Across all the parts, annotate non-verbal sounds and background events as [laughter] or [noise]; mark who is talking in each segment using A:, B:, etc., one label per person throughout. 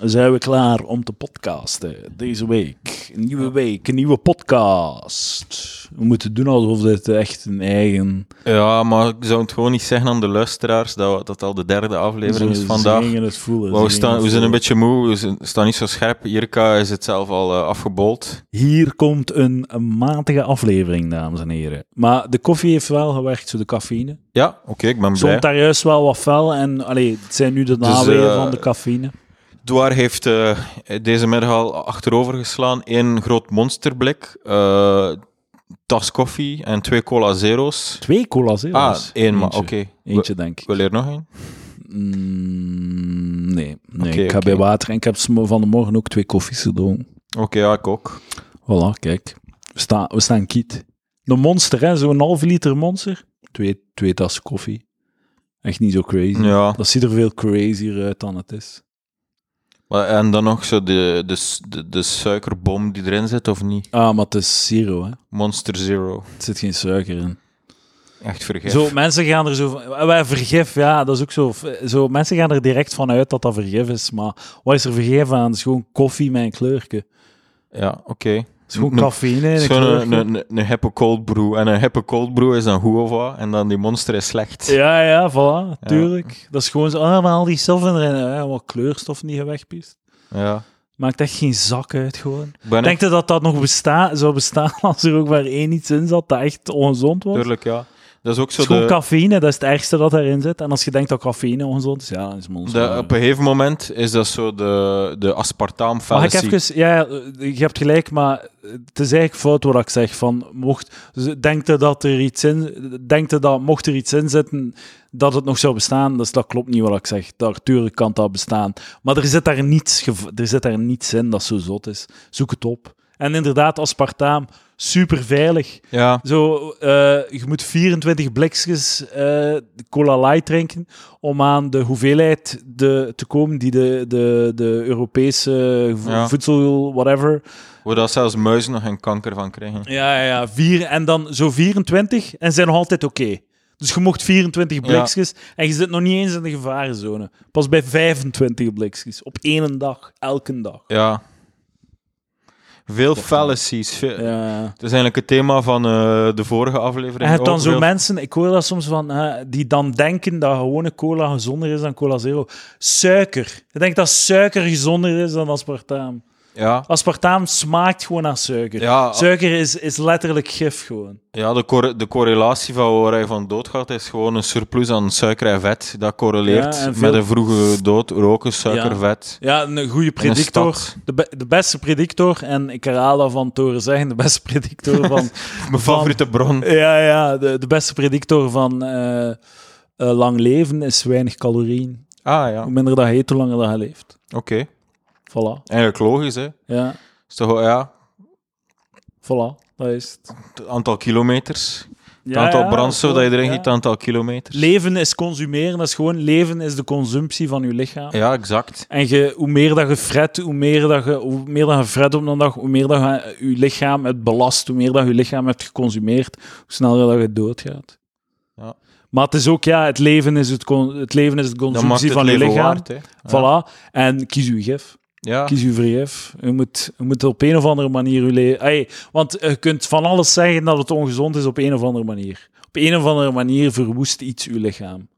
A: zijn we klaar om te podcasten. Deze week. Een nieuwe week, een nieuwe podcast. We moeten doen alsof dit echt een eigen...
B: Ja, maar ik zou het gewoon niet zeggen aan de luisteraars dat dat al de derde aflevering is vandaag.
A: Ze gingen het voelen.
B: Maar we, staan, we zijn een beetje moe, we staan niet zo scherp. Jirka is het zelf al eh, afgebold.
A: Hier komt een, een matige aflevering, dames en heren. Maar de koffie heeft wel gewerkt, zo de cafeïne.
B: Ja, oké, ik ben blij.
A: Stond daar juist wel wat fel en allee, het zijn nu de
B: Dus,
A: naweeën
B: eh,
A: van de cafeïne.
B: Douar heeft eh, deze middag al achterover geslaan. Eén groot monsterblik, eh tas koffie en twee cola zero's.
A: Twee cola zero's.
B: Ah, één, maar
A: Eentje.
B: oké.
A: Eentje, denk ik.
B: Wil je er nog één?
A: Mm, nee, nee ik ga
B: oké.
A: bij water en ik heb van de morgen ook twee koffies gedronken.
B: Oké, ja, ik ook.
A: Voilà, kijk. We, staan we staan kiet. De monster, hè, zo'n halve liter monster. Twee, twee tassen koffie. Echt niet zo crazy.
B: Ja,
A: Dat ziet er veel crazier uit dan het is.
B: En dan nog zo de, de, de, de suikerbom die erin zit, of niet?
A: Ah, maar het is zero, hè.
B: Monster Zero.
A: Er zit geen suiker in.
B: Echt vergif.
A: Zo, mensen gaan er zo van... Wij vergif, ja, dat is ook zo, zo... Mensen gaan er direct van uit dat dat vergif is, maar wat is er vergif aan? Het is gewoon koffie met een kleurke.
B: Ja, oké.
A: Is gewoon cafeïne
B: Het is gewoon een, een, een hippe cold brew. En een hippe cold brew is dan goed of wat. En dan die monster is slecht.
A: Ja, ja, voilà, tuurlijk. Dat is gewoon zo, ah, maar al die stoffen erin, ja, wat kleurstof niet je wegpiest.
B: Ja.
A: Maakt echt geen zak uit, gewoon.
B: Ben
A: Denk je dat dat nog besta zou bestaan [laughs] als er ook maar één iets in zat dat echt ongezond was?
B: Tuurlijk, ja. Dat is ook zo
A: is
B: de,
A: cafeïne, dat is het ergste dat erin zit. En als je denkt dat cafeïne ongezond is, ja, dan is monster.
B: de, op een gegeven moment is dat zo de, de aspartaam
A: Mag ik even... Ja, je hebt gelijk, maar het is eigenlijk fout wat ik zeg. Van, mocht, denkt je dat er iets in... Denkt dat, mocht er iets in zitten, dat het nog zou bestaan? Dus dat klopt niet wat ik zeg. Natuurlijk kan dat bestaan. Maar er zit daar niets, er zit daar niets in dat zo zot is. Zoek het op. En inderdaad, aspartaam, super veilig.
B: Ja,
A: Zo, eh, je moet 24 blikjes eh, cola light drinken om aan de hoeveelheid de, te komen die de, de, de Europese
B: Ja.
A: voedsel, whatever.
B: waar dat zelfs muizen nog geen kanker van krijgen.
A: Ja, ja, ja, vier, en dan zo 24 en zijn nog altijd oké. Dus je mocht 24 blikjes en je zit nog niet eens in de gevarenzone. Pas bij 25 blikjes. Op één dag, elke dag.
B: Ja. Veel fallacies. Veel...
A: Ja.
B: Het is eigenlijk het thema van eh, de vorige aflevering.
A: En je hebt dan zo
B: veel-
A: mensen, ik hoor dat soms van, die dan denken dat gewone cola gezonder is dan cola zero. Suiker. Ik denk dat suiker gezonder is dan aspartaam.
B: Ja,
A: Aspartaam smaakt gewoon naar suiker.
B: Ja.
A: Suiker is, is letterlijk gif gewoon.
B: ja de, de correlatie van waar hij van dood gaat is gewoon een surplus aan suiker en vet. Dat correleert
A: Ja, en veel-
B: met een vroege dood. Roken, suiker,
A: Ja.
B: vet.
A: Ja, een goede
B: een
A: predictor. De, be- de beste predictor, en ik herhaal dat van Toren zeggen, de beste predictor [laughs] van...
B: Mijn favoriete bron.
A: ja, ja, de, de beste predictor van eh, eh, lang leven is weinig calorieën.
B: Ah ja,
A: Hoe minder dat je eet, hoe langer dat je leeft.
B: oké.
A: Voilà.
B: Eigenlijk logisch, hè.
A: Ja,
B: Is toch, ja,
A: voilà. Dat is het.
B: het aantal kilometers. Het
A: Ja,
B: aantal
A: ja,
B: brandstof dat je erin
A: ja.
B: giet, het aantal kilometers.
A: Leven is consumeren, dat is gewoon leven is de consumptie van je lichaam.
B: ja, exact.
A: En je, hoe meer dat je fret, hoe meer dat je, hoe meer dat je fret op een dag, hoe meer dat je je lichaam het belast, hoe meer dat je lichaam hebt geconsumeerd, hoe sneller dat je doodgaat.
B: Ja.
A: Maar het is ook, ja, het leven is, het, con- het, leven is de
B: Dat maakt
A: consumptie
B: het
A: van je
B: leven
A: lichaam.
B: waard, hè. Ja.
A: Voilà. En kies uw gif.
B: Ja,
A: Kies uw vergif. Je moet, je moet op een of andere manier je leven... Want je kunt van alles zeggen dat het ongezond is op een of andere manier. Op een of andere manier verwoest iets uw lichaam.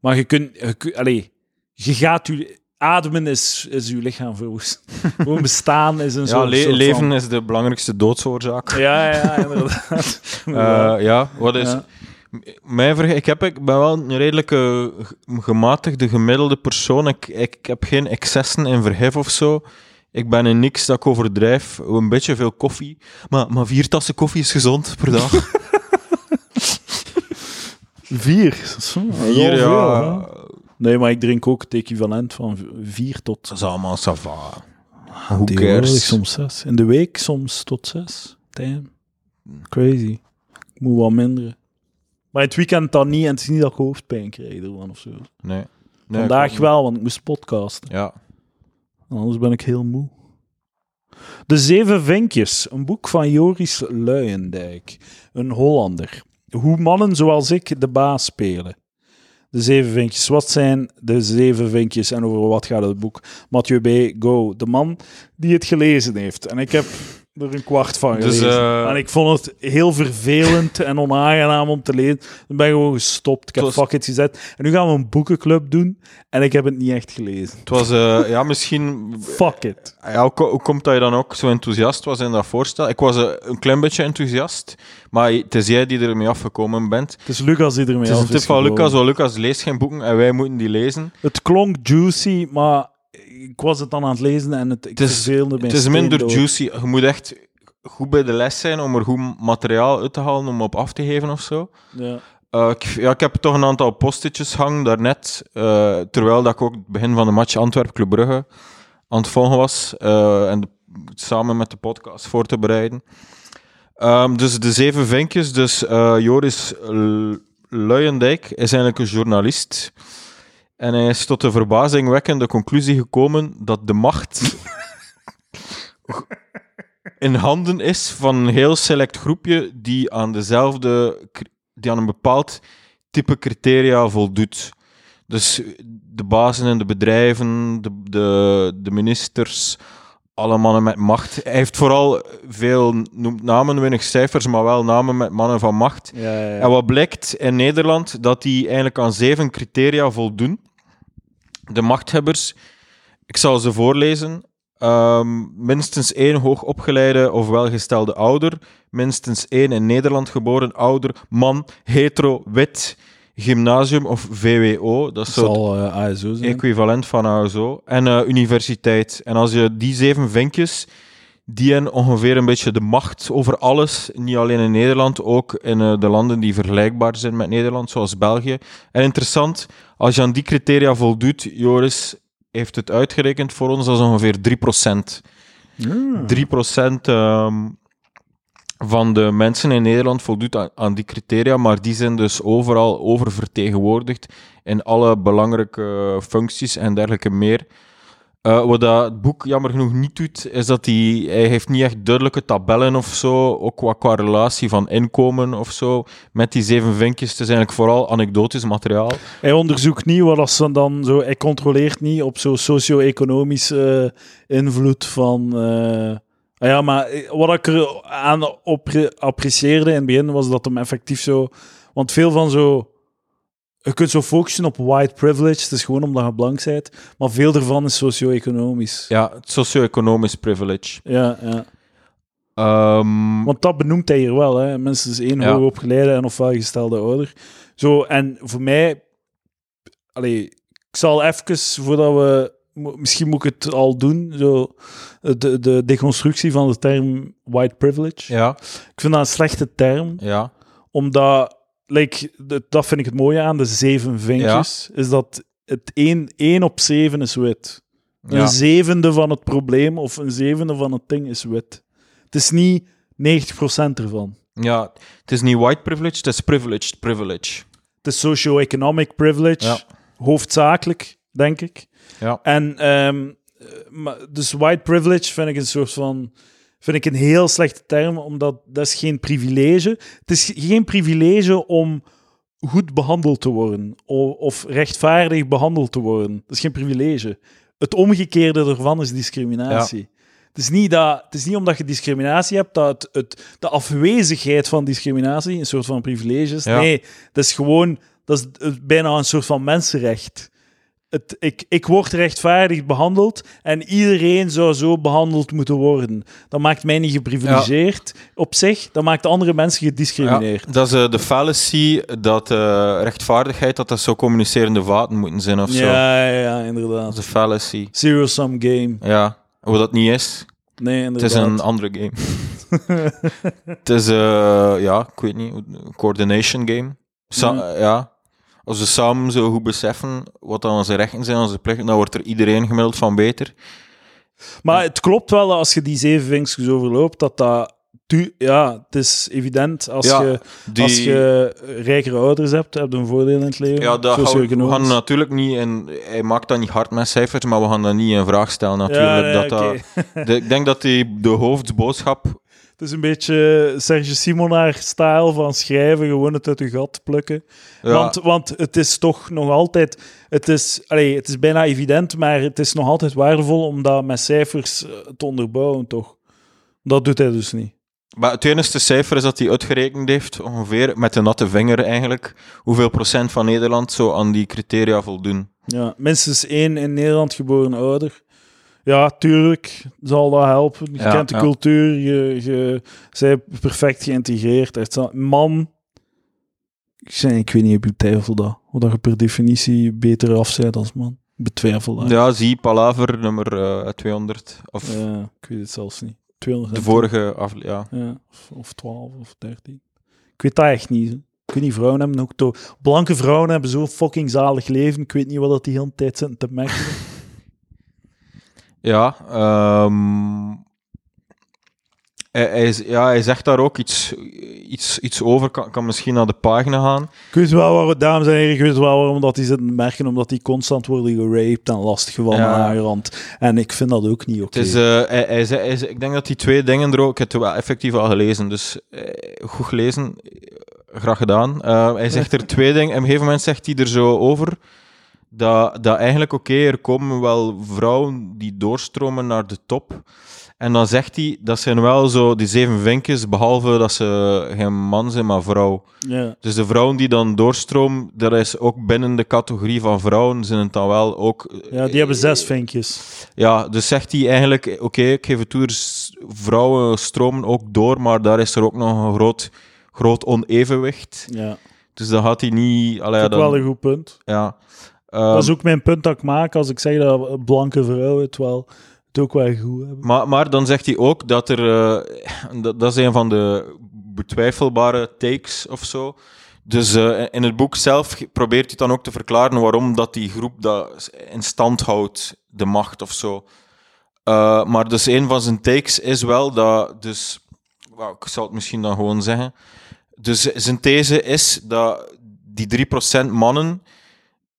A: Maar je kunt... Je, allee, je gaat je... Ademen is, is uw lichaam verwoest. [laughs] Gewoon bestaan is een
B: ja
A: soort,
B: le-
A: soort
B: leven
A: van-
B: is de belangrijkste doodsoorzaak.
A: Ja, ja, inderdaad. [laughs]
B: Eh, ja, wat is...
A: Ja.
B: Mijn verge- ik, heb, ik ben wel een redelijke gematigde, gemiddelde persoon. Ik, ik, ik heb geen excessen in verhef of zo. Ik ben in niks dat ik overdrijf. Een beetje veel koffie. Maar, maar vier tassen koffie is gezond per dag. [laughs]
A: Vier. Zo, wel
B: ja.
A: Nee, maar ik drink ook het equivalent van vier tot...
B: Dat is allemaal sava. Who
A: Tegenwoordig
B: cares?
A: soms zes. In de week soms tot zes. Damn. Crazy. Ik moet wat minderen. Maar het weekend dan niet. En het is niet dat ik hoofdpijn krijg ervan of zo.
B: Nee. Nee,
A: Vandaag wel, want ik moest podcasten.
B: Ja.
A: Anders ben ik heel moe. De Zeven Vinkjes. Een boek van Joris Luijendijk. Een Hollander. Hoe mannen zoals ik de baas spelen. De zeven vinkjes. Wat zijn de zeven vinkjes en over wat gaat het boek? Mathieu B. Go. De man die het gelezen heeft. En ik heb er een kwart van
B: Dus,
A: gelezen.
B: eh,
A: En ik vond het heel vervelend en onaangenaam om te lezen. Dan ben ik gewoon gestopt. Ik heb
B: was-
A: fuck it gezet. En nu gaan we een boekenclub doen. En ik heb het niet echt gelezen.
B: Het was, eh, ja, misschien...
A: Fuck it.
B: Ja, hoe, ko- hoe komt dat je dan ook zo enthousiast was in dat voorstel? Ik was eh, een klein beetje enthousiast, maar het is jij die ermee afgekomen bent.
A: Het is Lucas die ermee
B: Het is
A: af
B: een tip van. Lucas, want Lucas leest geen boeken en wij moeten die lezen.
A: Het klonk juicy, maar ik was het dan aan het lezen en het, ik
B: Het is-
A: verveelde mij
B: Het is minder juicy. Je moet echt goed bij de les zijn om er goed materiaal uit te halen om op af te geven of zo.
A: Ja.
B: Eh, ik, ja, ik heb toch een aantal postitjes hangen daarnet, eh, terwijl dat ik ook het begin van de match Antwerp-Club Brugge aan het volgen was eh, en de- samen met de podcast voor te bereiden. Ehm, dus de zeven vinkjes. Dus Joris L- Luijendijk is eigenlijk een journalist. En hij is tot de verbazingwekkende conclusie gekomen dat de macht in handen is van een heel select groepje die aan dezelfde, die aan een bepaald type criteria voldoet. Dus de bazen in de bedrijven, de, de, de ministers, alle mannen met macht. Hij heeft vooral veel, noemt namen, weinig cijfers, maar wel namen met mannen van macht.
A: Ja, ja, ja.
B: En wat blijkt in Nederland, dat die eigenlijk aan zeven criteria voldoen. De machthebbers, ik zal ze voorlezen. Ehm, minstens één hoogopgeleide of welgestelde ouder. Minstens één in Nederland geboren ouder. Man, hetero, wit, gymnasium of VWO. Dat is
A: zal eh, ASO zijn.
B: equivalent van ASO. En eh, universiteit. En als je die zeven vinkjes, die hebben ongeveer een beetje de macht over alles, niet alleen in Nederland, ook in eh, de landen die vergelijkbaar zijn met Nederland, zoals België. En interessant, als je aan die criteria voldoet, Joris heeft het uitgerekend voor ons, dat is ongeveer 3%.
A: Hmm.
B: 3% ehm, van de mensen in Nederland voldoet aan, aan die criteria, maar die zijn dus overal oververtegenwoordigd in alle belangrijke functies en dergelijke meer. Eh, wat dat het boek jammer genoeg niet doet, is dat hij, hij heeft niet echt duidelijke tabellen of zo, ook qua, qua relatie van inkomen of zo, met die zeven vinkjes. Het is eigenlijk vooral anekdotisch materiaal.
A: Hij onderzoekt niet wat als dan zo... Hij controleert niet op zo'n socio-economische eh, invloed van... ah ja, maar wat ik er aan apprecieerde in het begin was dat hem effectief zo... Want veel van zo... Je kunt zo focussen op white privilege, het is gewoon omdat je blank bent, maar veel ervan is socio-economisch.
B: Ja, het socio-economisch privilege.
A: Ja, ja.
B: Ehm,
A: Want dat benoemt hij hier wel, hè. Minstens één
B: Ja.
A: hoogopgeleide en of welgestelde ouder. Zo, en voor mij... Allee, ik zal even, voordat we... Misschien moet ik het al doen, zo, de, de deconstructie van de term white privilege.
B: ja,
A: Ik vind dat een slechte term,
B: ja.
A: omdat... Like, dat- vind ik het mooie aan de zeven vinkjes, is dat het één, één op zeven is wit. Een
B: ja.
A: zevende van het probleem of een zevende van het ding is wit. Het is niet 90% ervan.
B: Ja, het is niet white privilege, het is privileged privilege.
A: Het is socio-economic privilege,
B: Ja.
A: hoofdzakelijk, denk ik.
B: Ja.
A: En ehm, eh, dus white privilege vind ik een soort van. Vind ik een heel slechte term, omdat dat is geen privilege. Het is geen privilege om goed behandeld te worden o- of rechtvaardig behandeld te worden. Dat is geen privilege. Het omgekeerde ervan is discriminatie. Het is, niet dat, het is niet omdat je discriminatie hebt dat het, het, de afwezigheid van discriminatie een soort van privilege is.
B: Ja.
A: Nee, dat is gewoon dat is bijna een soort van mensenrecht. Het, ik, ik word rechtvaardig behandeld en iedereen zou zo behandeld moeten worden. Dat maakt mij niet geprivilegeerd op zich, dat maakt andere mensen
B: Ja,
A: gediscrimineerd.
B: dat is eh, de fallacy dat eh, rechtvaardigheid, dat dat zo communicerende vaten moeten zijn of zo.
A: Ja, ja, ja,
B: Dat
A: inderdaad.
B: is een fallacy.
A: Zero-sum game.
B: Ja, wat dat niet is.
A: Nee,
B: Het
A: inderdaad.
B: is een andere game. [laughs] het is, eh, ja, ik weet niet, een coordination game. Sa-
A: Ja.
B: Als we samen zo goed beseffen wat dan onze rechten zijn, onze plichten, dan wordt er iedereen gemiddeld van beter.
A: Maar het klopt wel dat als je die zeven vinkjes overloopt, dat dat... tu- Ja, het is evident. Als,
B: Ja,
A: je,
B: Die,
A: als je rijkere ouders hebt, heb je een voordeel in het leven.
B: ja, dat we, we gaan natuurlijk niet in, hij maakt dat niet hard met cijfers, maar we gaan dat niet in vraag stellen natuurlijk.
A: Ja,
B: dat dat, [laughs] de, ik denk dat die, de hoofdboodschap
A: Het is een beetje Serge Simonaar-stijl van schrijven, gewoon het uit je gat plukken.
B: Ja,
A: Want, want het is toch nog altijd... Het is, allee, het is bijna evident, maar het is nog altijd waardevol om dat met cijfers eh, te onderbouwen, toch? Dat doet hij dus niet.
B: maar het enige cijfer is dat hij uitgerekend heeft, ongeveer met de natte vinger eigenlijk, hoeveel procent van Nederland zo aan die criteria voldoen.
A: Ja, minstens één in Nederland geboren ouder. Ja, tuurlijk zal dat helpen. Je
B: Ja,
A: kent de
B: ja.
A: cultuur, je, je zij perfect geïntegreerd. Echt Man, ik, zeg, ik weet niet, ik betwijfel dat. Hoe dat je per definitie beter af bent als man. Betwijfel dat.
B: Ja, zie Palaver nummer eh, 200, of
A: Ja, ik weet het zelfs niet. 200
B: de vorige aflevering. Ja.
A: Ja, of, of 12 of 13. Ik weet dat echt niet. hè. Ik weet niet, vrouwen hebben ook to Blanke vrouwen hebben zo'n fucking zalig leven. Ik weet niet wat dat die hele tijd zitten te merken. [laughs]
B: Ja, ehm, hij, ja, hij zegt daar ook iets, iets, iets over. Kan, kan misschien naar de pagina gaan.
A: Ik weet wel waarom, dames en heren, ik weet wel waarom dat die zitten te merken, omdat die constant worden geraped en lastiggevallen
B: Ja.
A: aangerand. En ik vind dat ook niet oké.
B: Het is, eh, hij, hij, ik denk dat die twee dingen er ook... Ik heb het wel effectief al gelezen, dus eh, goed gelezen. Eh, Graag gedaan. Hij zegt er [laughs] twee dingen. En op een gegeven moment zegt hij er zo over dat, dat eigenlijk, oké, er komen wel vrouwen die doorstromen naar de top. En dan zegt hij, dat zijn wel zo die zeven vinkjes, behalve dat ze geen man zijn, maar vrouw.
A: ja.
B: Dus de vrouwen die dan doorstromen, dat is ook binnen de categorie van vrouwen, zijn het dan wel ook...
A: ja, die hebben zes vinkjes.
B: Ja, dus zegt hij eigenlijk, oké, ik geef het toe, vrouwen stromen ook door, maar daar is er ook nog een groot, groot onevenwicht.
A: Ja,
B: Dus dan gaat hij niet... Allee,
A: dat is wel een goed punt.
B: ja.
A: Dat
B: Ehm,
A: is ook mijn punt dat ik maak als ik zeg dat blanke vrouwen het wel het ook wel goed hebben.
B: maar, maar dan zegt hij ook dat er... eh, dat, dat is een van de betwijfelbare takes of zo. Dus eh, in het boek zelf probeert hij dan ook te verklaren waarom dat die groep dat in stand houdt, de macht of zo. Eh, maar dus een van zijn takes is wel dat... Dus, ik zal het misschien dan gewoon zeggen. Dus zijn these is dat die 3% mannen...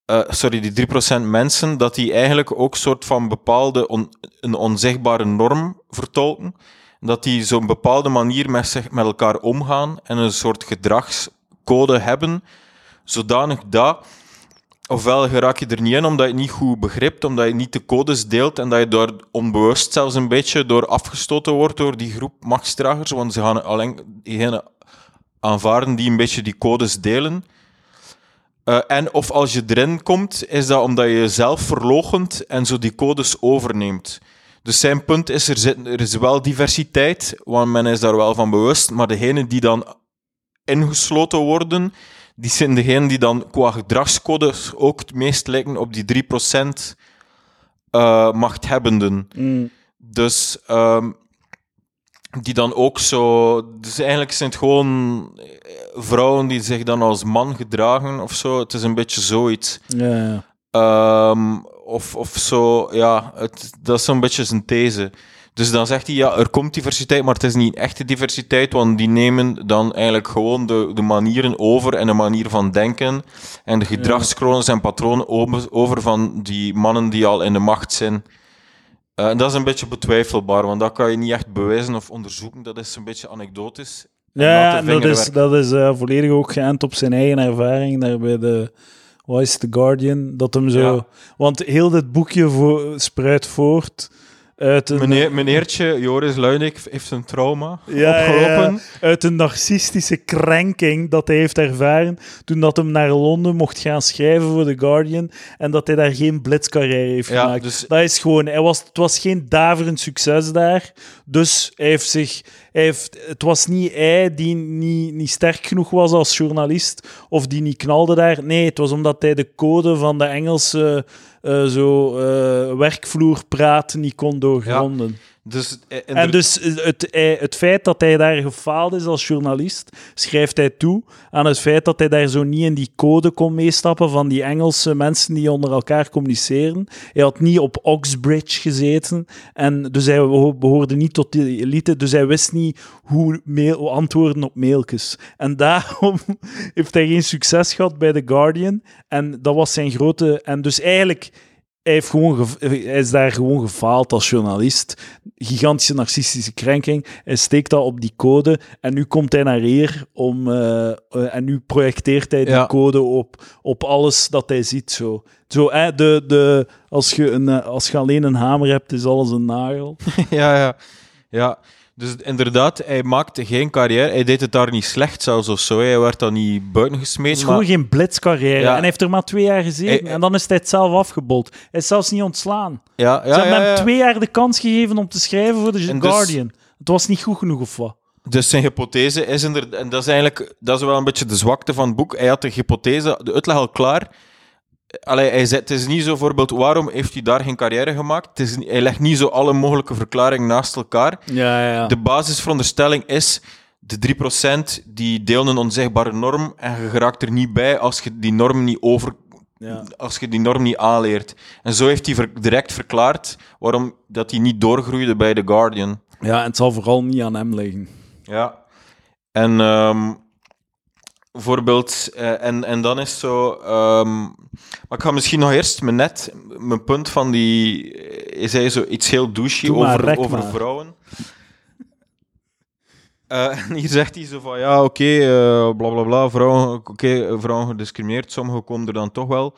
B: eh, sorry, die 3% mensen, dat die eigenlijk ook soort van bepaalde een onzichtbare norm vertolken. Dat die zo'n bepaalde manier met, zich, met elkaar omgaan en een soort gedragscode hebben, zodanig dat ofwel geraak je er niet in omdat je het niet goed begrijpt, omdat je niet de codes deelt en dat je daar onbewust zelfs een beetje door afgestoten wordt door die groep machtsdragers, want ze gaan alleen diegenen aanvaarden die een beetje die codes delen. Eh, en of als je erin komt, is dat omdat je jezelf verloochent en zo die codes overneemt. Dus zijn punt is, er, zit, er is wel diversiteit, want men is daar wel van bewust, maar degenen die dan ingesloten worden, die zijn degenen die dan qua gedragscodes ook het meest lijken op die 3% eh machthebbenden.
A: Mm.
B: Dus ehm, die dan ook zo. Dus eigenlijk zijn het gewoon eh, vrouwen die zich dan als man gedragen of zo. Het is een beetje zoiets.
A: Ja, ja.
B: Ehm, of, of zo, ja, het, dat is zo'n beetje zijn these. Dus dan zegt hij, ja, er komt diversiteit, maar het is niet echte diversiteit, want die nemen dan eigenlijk gewoon de, de manieren over en de manier van denken en de gedragskronen en patronen over, over van die mannen die al in de macht zijn. Eh, en dat is een beetje betwijfelbaar, want dat kan je niet echt bewijzen of onderzoeken, dat is een beetje anekdotisch.
A: Ja, dat is, dat is eh, volledig ook geënt op zijn eigen ervaring daar bij de wat is het, The Guardian. Dat hem zo...
B: Ja.
A: Want heel dit boekje voor, spruit voort uit een,
B: Meneer, meneertje Joris Luinik heeft een trauma
A: Ja, ja,
B: opgelopen.
A: uit een narcistische krenking dat hij heeft ervaren toen dat hem naar Londen mocht gaan schrijven voor The Guardian en dat hij daar geen blitzcarrière heeft
B: Ja,
A: gemaakt.
B: dus-
A: Dat is gewoon... Hij was, het was geen daverend succes daar, dus hij heeft zich... Hij heeft, het was niet hij die niet, niet sterk genoeg was als journalist of die niet knalde daar. Nee, het was omdat hij de code van de Engelse eh, zo, eh, werkvloerpraat niet kon doorgronden.
B: Dus, eh,
A: En dus het, hij- het feit dat hij daar gefaald is als journalist, schrijft hij toe aan het feit dat hij daar zo niet in die code kon meestappen van die Engelse mensen die onder elkaar communiceren. Hij had niet op Oxbridge gezeten en dus hij beho- behoorde niet tot die elite, dus hij wist niet hoe mail, antwoorden op mailtjes. En daarom [laughs] heeft hij geen succes gehad bij The Guardian en dat was zijn grote... En dus eigenlijk hij, heeft gewoon hij is daar gewoon gefaald als journalist. Gigantische narcistische krenking. Hij steekt dat op die code en nu komt hij naar hier om... eh, eh, en nu projecteert hij die
B: Ja.
A: code op, op alles dat hij ziet. Zo, zo hè, de, de, als, je een, eh, als je alleen een hamer hebt, is alles een nagel. [laughs]
B: ja, ja. Ja, dus inderdaad, hij maakte geen carrière. Hij deed het daar niet slecht zelfs of zo. Hij werd dan niet buiten
A: Het
B: gesmeten.
A: is gewoon
B: maar-
A: geen blitzcarrière.
B: Ja.
A: En hij heeft er maar twee jaar gezeten.
B: Hij-
A: en dan is hij het zelf afgebold. Hij is zelfs niet ontslaan.
B: Ja,
A: Ze hebben hem twee jaar de kans gegeven om te schrijven voor de
B: En dus-
A: Guardian. Het was niet goed genoeg of wat?
B: Dus zijn hypothese is inderdaad, en dat is eigenlijk dat is wel een beetje de zwakte van het boek. Hij had de hypothese, de uitleg al klaar. Allee, hij zei, het is niet zo, bijvoorbeeld, waarom heeft hij daar geen carrière gemaakt? Het is, niet- hij legt niet zo alle mogelijke verklaringen naast elkaar.
A: Ja, ja, ja.
B: De basisveronderstelling is, de 3% die delen een onzichtbare norm en je geraakt er niet bij als je die norm niet over... Als je die norm niet aanleert. En zo heeft hij ver- direct verklaard waarom dat hij niet doorgroeide bij The Guardian.
A: ja, en het zal vooral niet aan hem liggen.
B: Ja. En ehm, bijvoorbeeld, eh, en, en dan is zo. ehm, maar ik ga misschien nog eerst mijn net, mijn punt van die. Is hij zo iets heel douchey over, over
A: maar.
B: vrouwen? Eh, [laughs] en hier zegt hij zo van ja, oké, eh, bla bla bla, vrouwen, oké, vrouwen gediscrimineerd, sommigen komen er dan toch wel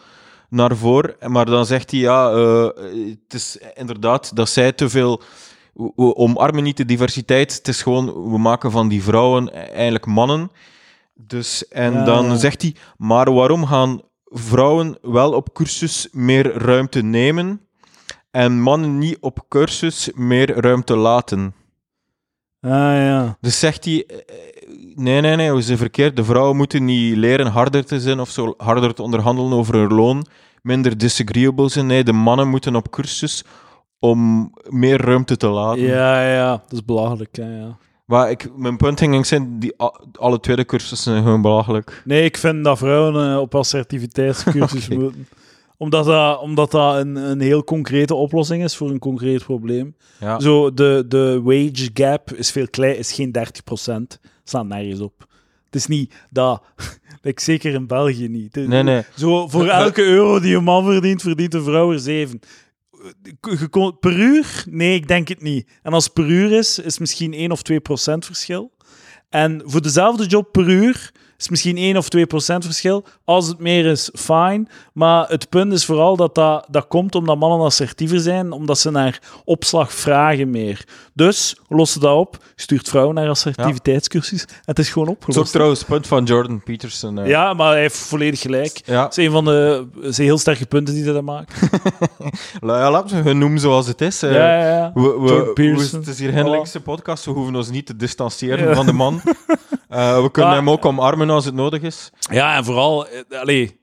B: naar voren. Maar dan zegt hij ja, eh, het is inderdaad dat zij te veel we omarmen niet de diversiteit. Het is gewoon, we maken van die vrouwen eigenlijk mannen. Dus, en
A: Ja,
B: dan zegt hij, maar waarom gaan vrouwen wel op cursus meer ruimte nemen en mannen niet op cursus meer ruimte laten?
A: Ah, ja.
B: Dus zegt hij, eh, nee, nee, nee, we zijn verkeerd. De vrouwen moeten niet leren harder te zijn of zo harder te onderhandelen over hun loon, minder disagreeable zijn. Nee, de mannen moeten op cursus om meer ruimte te laten.
A: Ja, ja. Dat is belachelijk, hè, ja.
B: Maar ik, mijn punt ging zijn, die, alle tweede cursussen zijn gewoon belachelijk.
A: Nee, ik vind dat vrouwen eh, op assertiviteitscursus [laughs] moeten. Omdat dat, omdat dat een, een heel concrete oplossing is voor een concreet probleem.
B: Ja.
A: Zo, de, de wage gap is veel klein, is geen 30%. Staat nergens op. Het is niet dat... [laughs] like, zeker in België niet. Het-
B: Nee, nee.
A: Zo, voor elke euro die een man verdient, verdient een vrouw er zeven. Kon- Per uur? Nee, ik denk het niet. En als het per uur is, is misschien 1 of 2 procent verschil. En voor dezelfde job per uur is misschien 1 of 2 procent verschil. Als het meer is, fine. Maar het punt is vooral dat dat, dat komt omdat mannen assertiever zijn, omdat ze naar opslag vragen meer. Dus, lossen dat op, stuurt vrouwen naar assertiviteitscursus het is gewoon
B: Dat is ook
A: opgelost.
B: trouwens het punt van Jordan Peterson. eh.
A: Ja, maar hij heeft volledig gelijk.
B: Ja,
A: Dat is een van de zijn heel sterke punten die hij daar maakt. [laughs]
B: Ja we het noemen zoals het is. eh.
A: ja, ja, ja.
B: We, we, het is hier linkse podcast, we hoeven ons niet te distancieren van de man. [laughs] Eh, we kunnen hem ook omarmen als het nodig is.
A: Ja, en vooral, eh, allee,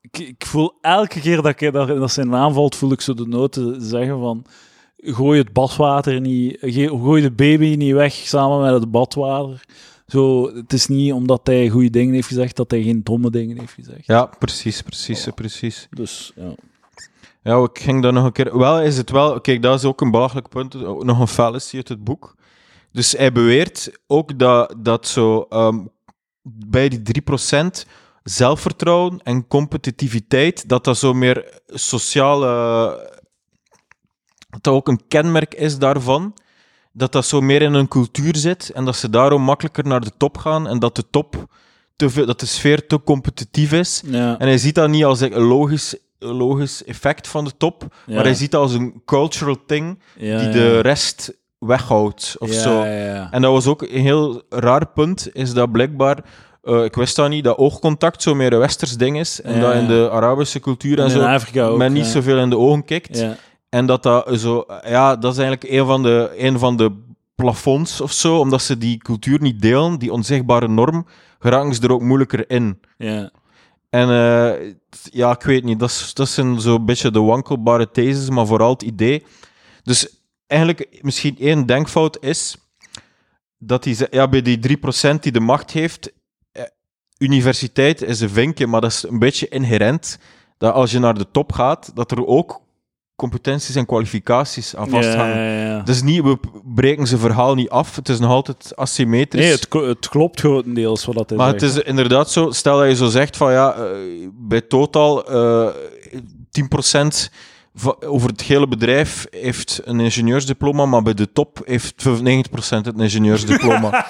A: ik, ik voel elke keer dat, ik, dat, dat zijn naam valt, voel ik zo de nood te zeggen van gooi het badwater niet, gooi de baby niet weg samen met het badwater. Zo, het is niet omdat hij goede dingen heeft gezegd, dat hij geen domme dingen heeft gezegd.
B: Ja, precies, precies, precies.
A: Dus, ja.
B: Ja, ik ging daar nog een keer... Wel is het wel... Kijk, dat is ook een belachelijk punt. Nog een fallacy uit het boek. Dus hij beweert ook dat, dat zo... ehm, bij die 3% zelfvertrouwen en competitiviteit, dat dat zo meer sociale... Dat dat ook een kenmerk is daarvan. Dat dat zo meer in hun cultuur zit en dat ze daarom makkelijker naar de top gaan en dat de top... Te veel, dat de sfeer te competitief is.
A: Ja,
B: En hij ziet dat niet als een logisch, een logisch effect van de top,
A: ja,
B: maar hij ziet dat als een cultural thing
A: ja,
B: die de rest weghoudt of
A: ja,
B: zo.
A: Ja, ja.
B: En dat was ook een heel raar punt, is dat blijkbaar, eh, ik wist dat niet, dat oogcontact zo meer een westers ding is en dat in de Arabische cultuur en, zo
A: Afrika ook.
B: men niet zoveel in de ogen kijkt. En dat dat zo, ja, dat is eigenlijk een van de, een van de plafonds of zo, omdat ze die cultuur niet delen, die onzichtbare norm, geraken ze er ook moeilijker in.
A: Ja.
B: En eh, ja, ik weet niet, dat, is, dat zijn zo'n beetje de wankelbare theses, maar vooral het idee. Dus eigenlijk misschien één denkfout is dat die, ja, bij die 3% die de macht heeft, eh, universiteit is een vinkje, maar dat is een beetje inherent. Dat als je naar de top gaat, dat er ook competenties en kwalificaties aan vasthangen.
A: Ja, ja, ja.
B: Dus niet, we breken zijn verhaal niet af, het is nog altijd asymmetrisch.
A: Nee, het, het klopt grotendeels wat dat hij
B: Maar het is inderdaad zo, stel dat je zo zegt van ja, eh, bij Total, eh, 10% va- over het hele bedrijf heeft een ingenieursdiploma, maar bij de top heeft 95% het ingenieursdiploma.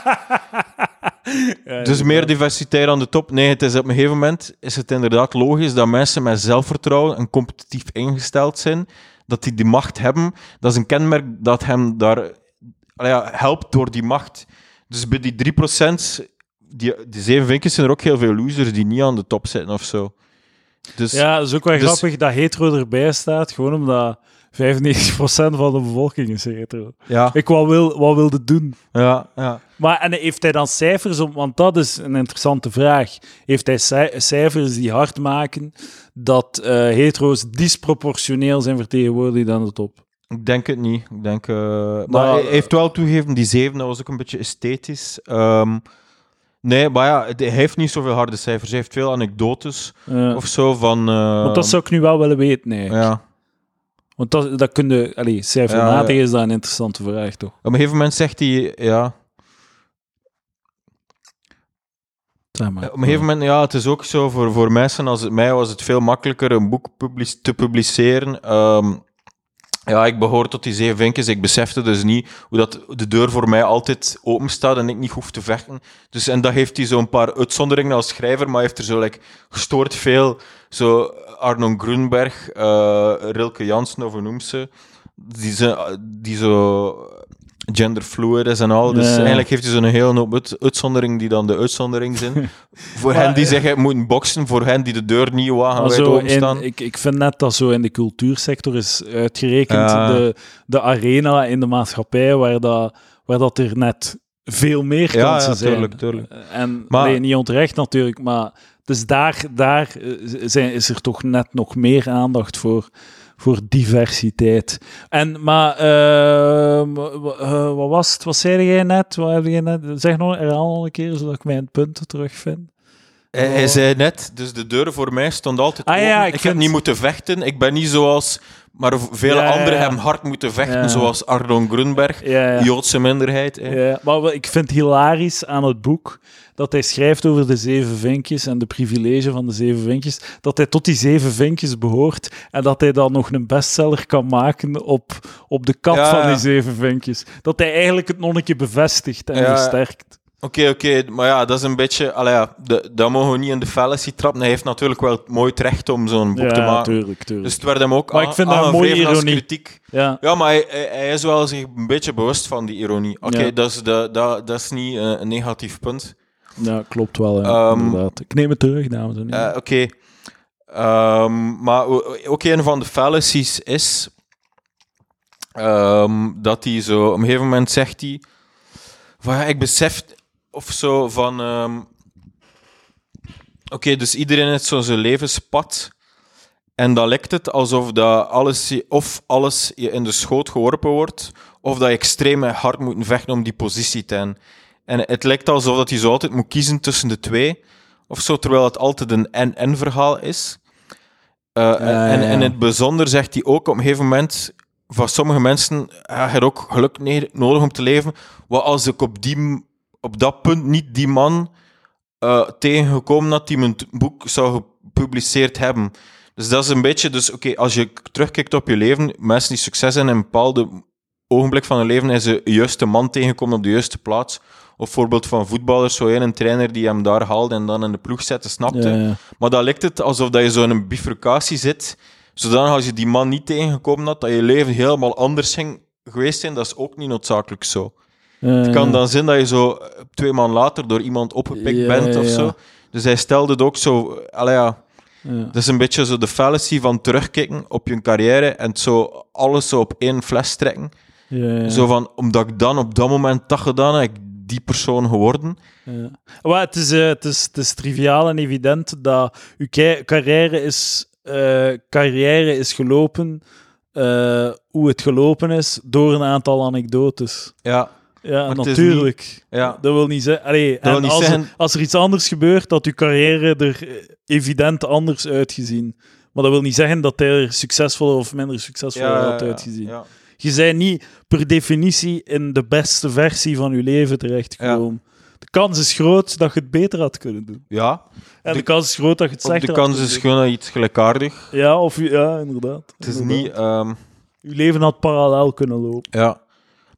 B: [laughs] dus meer diversiteit aan de top. Nee, het is op een gegeven moment is het inderdaad logisch dat mensen met zelfvertrouwen en competitief ingesteld zijn, dat die die macht hebben. Dat is een kenmerk dat hem daar ja, helpt door die macht. Dus bij die 3%, die, die zeven vinkjes zijn er ook heel veel losers die niet aan de top zitten of zo. Dus
A: Ja, dat is ook wel
B: Dus-
A: grappig dat hetero erbij staat, gewoon omdat 95% van de bevolking is hetero.
B: ja,
A: Ik wat wil, wat wilde doen.
B: ja, ja.
A: Maar en heeft hij dan cijfers om? Want dat is een interessante vraag. Heeft hij cij- cijfers die hard maken dat eh, hetero's disproportioneel zijn vertegenwoordigd aan de top?
B: Ik denk het niet. Ik denk, eh, maar
A: Maar-
B: hij heeft wel toegegeven, die zeven, dat was ook een beetje esthetisch. Ehm, nee, maar ja, het- hij heeft niet zoveel harde cijfers. Hij heeft veel anekdotes of zo van... eh,
A: want dat zou ik nu wel willen weten, nee.
B: Ja.
A: Want dat, dat kun je... Allee, cijfermatig
B: Ja, ja.
A: is dat een interessante vraag, toch?
B: Op een gegeven moment zegt hij, ja...
A: Maar.
B: Op een gegeven moment, ja, het is ook zo voor, voor mensen als het mij was het veel makkelijker een boek public- te publiceren. Ehm, ja, ik behoor tot die zeven vinkjes. Ik besefte dus niet hoe dat de deur voor mij altijd open staat en ik niet hoef te vechten. Dus, en dat heeft hij zo'n paar uitzonderingen als schrijver, maar heeft er zo like, gestoord veel. Zo Arnon Grunberg, eh, Rilke Jansen, of ze? Die, ze, die zo genderfluid is en al. Dus
A: Ja, ja.
B: eigenlijk heeft hij zo'n hele hoop uit- uitzonderingen die dan de uitzondering zijn. [laughs] voor
A: Maar,
B: hen die zeggen, moeten boksen, voor hen die de deur niet wagen
A: zo
B: openstaan.
A: ik, ik vind net dat zo in de cultuursector is uitgerekend
B: Ja.
A: de, de arena in de maatschappij waar dat, waar dat er net veel meer
B: Ja,
A: kansen
B: ja,
A: zijn.
B: tuurlijk, tuurlijk.
A: En
B: Maar-
A: nee, niet onterecht natuurlijk, maar dus daar, daar eh, zijn, is er toch net nog meer aandacht voor, voor diversiteit. En, maar, ehm, eh, wat was het? Wat zei jij net? Wat heb je net? Zeg nog een keer, zodat ik mijn punten terugvind.
B: Hij, hij zei net, dus de deur voor mij stond altijd
A: Ah,
B: open.
A: ja,
B: ik
A: ik
B: heb niet moeten vechten. Ik ben niet zoals... Maar vele
A: Ja,
B: anderen
A: ja.
B: hebben hard moeten vechten,
A: Ja.
B: zoals Arnon Grunberg,
A: Ja, ja.
B: Joodse minderheid.
A: Ja, maar ik vind hilarisch aan het boek dat hij schrijft over de zeven vinkjes en de privilege van de zeven vinkjes, dat hij tot die zeven vinkjes behoort en dat hij dan nog een bestseller kan maken op, op de kat
B: Ja,
A: van die zeven vinkjes. Dat hij eigenlijk het nonnetje bevestigt en
B: Ja.
A: versterkt.
B: Oké, oké, maar ja, dat is een beetje... Allee, ja, de, dat mogen we niet in de fallacy trappen. Hij heeft natuurlijk wel mooi recht om zo'n boek te
A: Ja,
B: maken.
A: tuurlijk, tuurlijk.
B: Dus het werd hem ook
A: Maar ik
B: aan-
A: vind dat een mooie
B: als
A: ironie.
B: kritiek.
A: ja.
B: Ja, maar hij, hij, hij is wel zich een beetje bewust van die ironie. Oké,
A: Ja.
B: dat, is de, dat, dat is niet eh, een negatief punt.
A: ja, klopt wel, ja,
B: Ehm,
A: inderdaad. Ik neem het terug, dames en heren.
B: Eh, Oké. Ehm, maar ook een van de fallacies is ehm, dat hij zo... Op een gegeven moment zegt hij... Van, ja, ik besef of zo van... ehm, Oké, dus iedereen heeft zo zijn levenspad. En dan lijkt het alsof dat alles, of alles je in de schoot geworpen wordt, of dat je extreem hard moet vechten om die positie te hebben. En het lijkt alsof dat je zo altijd moet kiezen tussen de twee, of zo, terwijl het altijd een en-en verhaal is. Eh, en, in het bijzonder zegt hij ook op een gegeven moment, van sommige mensen ja, je ook geluk nodig om te leven. Wat als ik op, die, op dat punt niet die man eh, tegengekomen had die mijn boek zou gepubliceerd hebben. Dus dat is een beetje, dus oké, als je terugkijkt op je leven, mensen die succes hebben in een bepaalde ogenblik van hun leven, is de juiste man tegengekomen op de juiste plaats. Of voorbeeld van voetballers, zo een trainer die hem daar haalde en dan in de ploeg zette, snapte.
A: ja, ja.
B: Maar dan lijkt het alsof dat je zo in een bifurcatie zit, zodanig als je die man niet tegengekomen had, dat je leven helemaal anders ging geweest zijn. Dat is ook niet noodzakelijk zo. Het kan dan zijn dat je zo eh, twee maanden later door iemand opgepikt
A: Ja,
B: bent of
A: ja.
B: zo. Dus hij stelde het ook zo... eh, Allee, ja, dat is een beetje zo de fallacy van terugkijken op je carrière en zo alles zo op één fles trekken. Zo van, omdat ik dan op dat moment dat gedaan heb, ik die persoon geworden.
A: Ja. Maar het, is, eh, het, is, het is triviaal en evident dat uw ca- carrière is, eh, carrière is gelopen eh, hoe het gelopen is door een aantal anekdotes.
B: Ja,
A: Ja,
B: Maar
A: natuurlijk.
B: ja.
A: Dat wil niet zeggen... Allee, en
B: niet
A: als,
B: zeggen-
A: als er iets anders gebeurt, dat uw carrière er eh, evident anders uitgezien. Maar dat wil niet zeggen dat hij er succesvoller of minder succesvol had uitgezien.
B: ja.
A: Je bent niet per definitie in de beste versie van je leven terechtgekomen. De kans is groot dat je het beter had kunnen doen.
B: Ja,
A: En de,
B: De-
A: kans is groot dat je het slechter
B: de kans is gewoon iets gelijkaardig.
A: Ja, of, ja, inderdaad.
B: Het is
A: Inderdaad.
B: niet... ehm,
A: Je leven had parallel kunnen lopen.
B: Ja.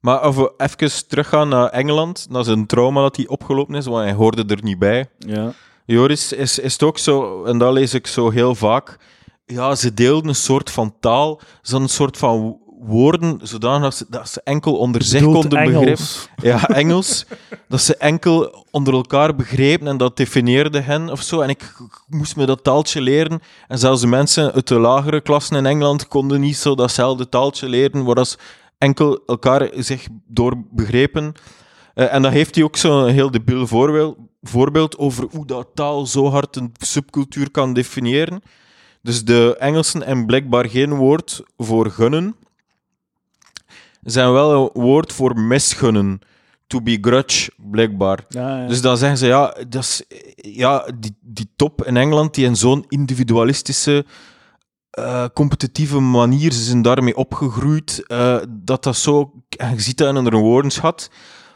B: Maar als we even teruggaan naar Engeland, naar zijn trauma dat hij opgelopen is, want hij hoorde er niet bij.
A: Ja.
B: Joris, is, is het ook zo, en dat lees ik zo heel vaak, ja, ze deelden een soort van taal, zo'n soort van woorden, zodanig dat ze, dat ze enkel onder zich konden
A: Engels.
B: begrijpen. Ja, Engels. [laughs] dat ze enkel onder elkaar begrepen en dat definieerde hen of zo. En ik, ik moest me dat taaltje leren. En zelfs de mensen uit de lagere klassen in Engeland konden niet zo datzelfde taaltje leren, waar ze enkel elkaar zich door begrepen. Eh, en dan heeft hij ook zo'n heel debiel voorbeeld, voorbeeld over hoe dat taal zo hard een subcultuur kan definiëren. Dus de Engelsen hebben blijkbaar geen woord voor gunnen. Zijn wel een woord voor misgunnen. To be grudge, blijkbaar.
A: Ja, ja.
B: Dus dan zeggen ze, ja, dat is, ja die, die top in Engeland, die in zo'n individualistische, eh, competitieve manier, ze zijn daarmee opgegroeid, eh, dat dat zo, je ziet dat in een woordenschat,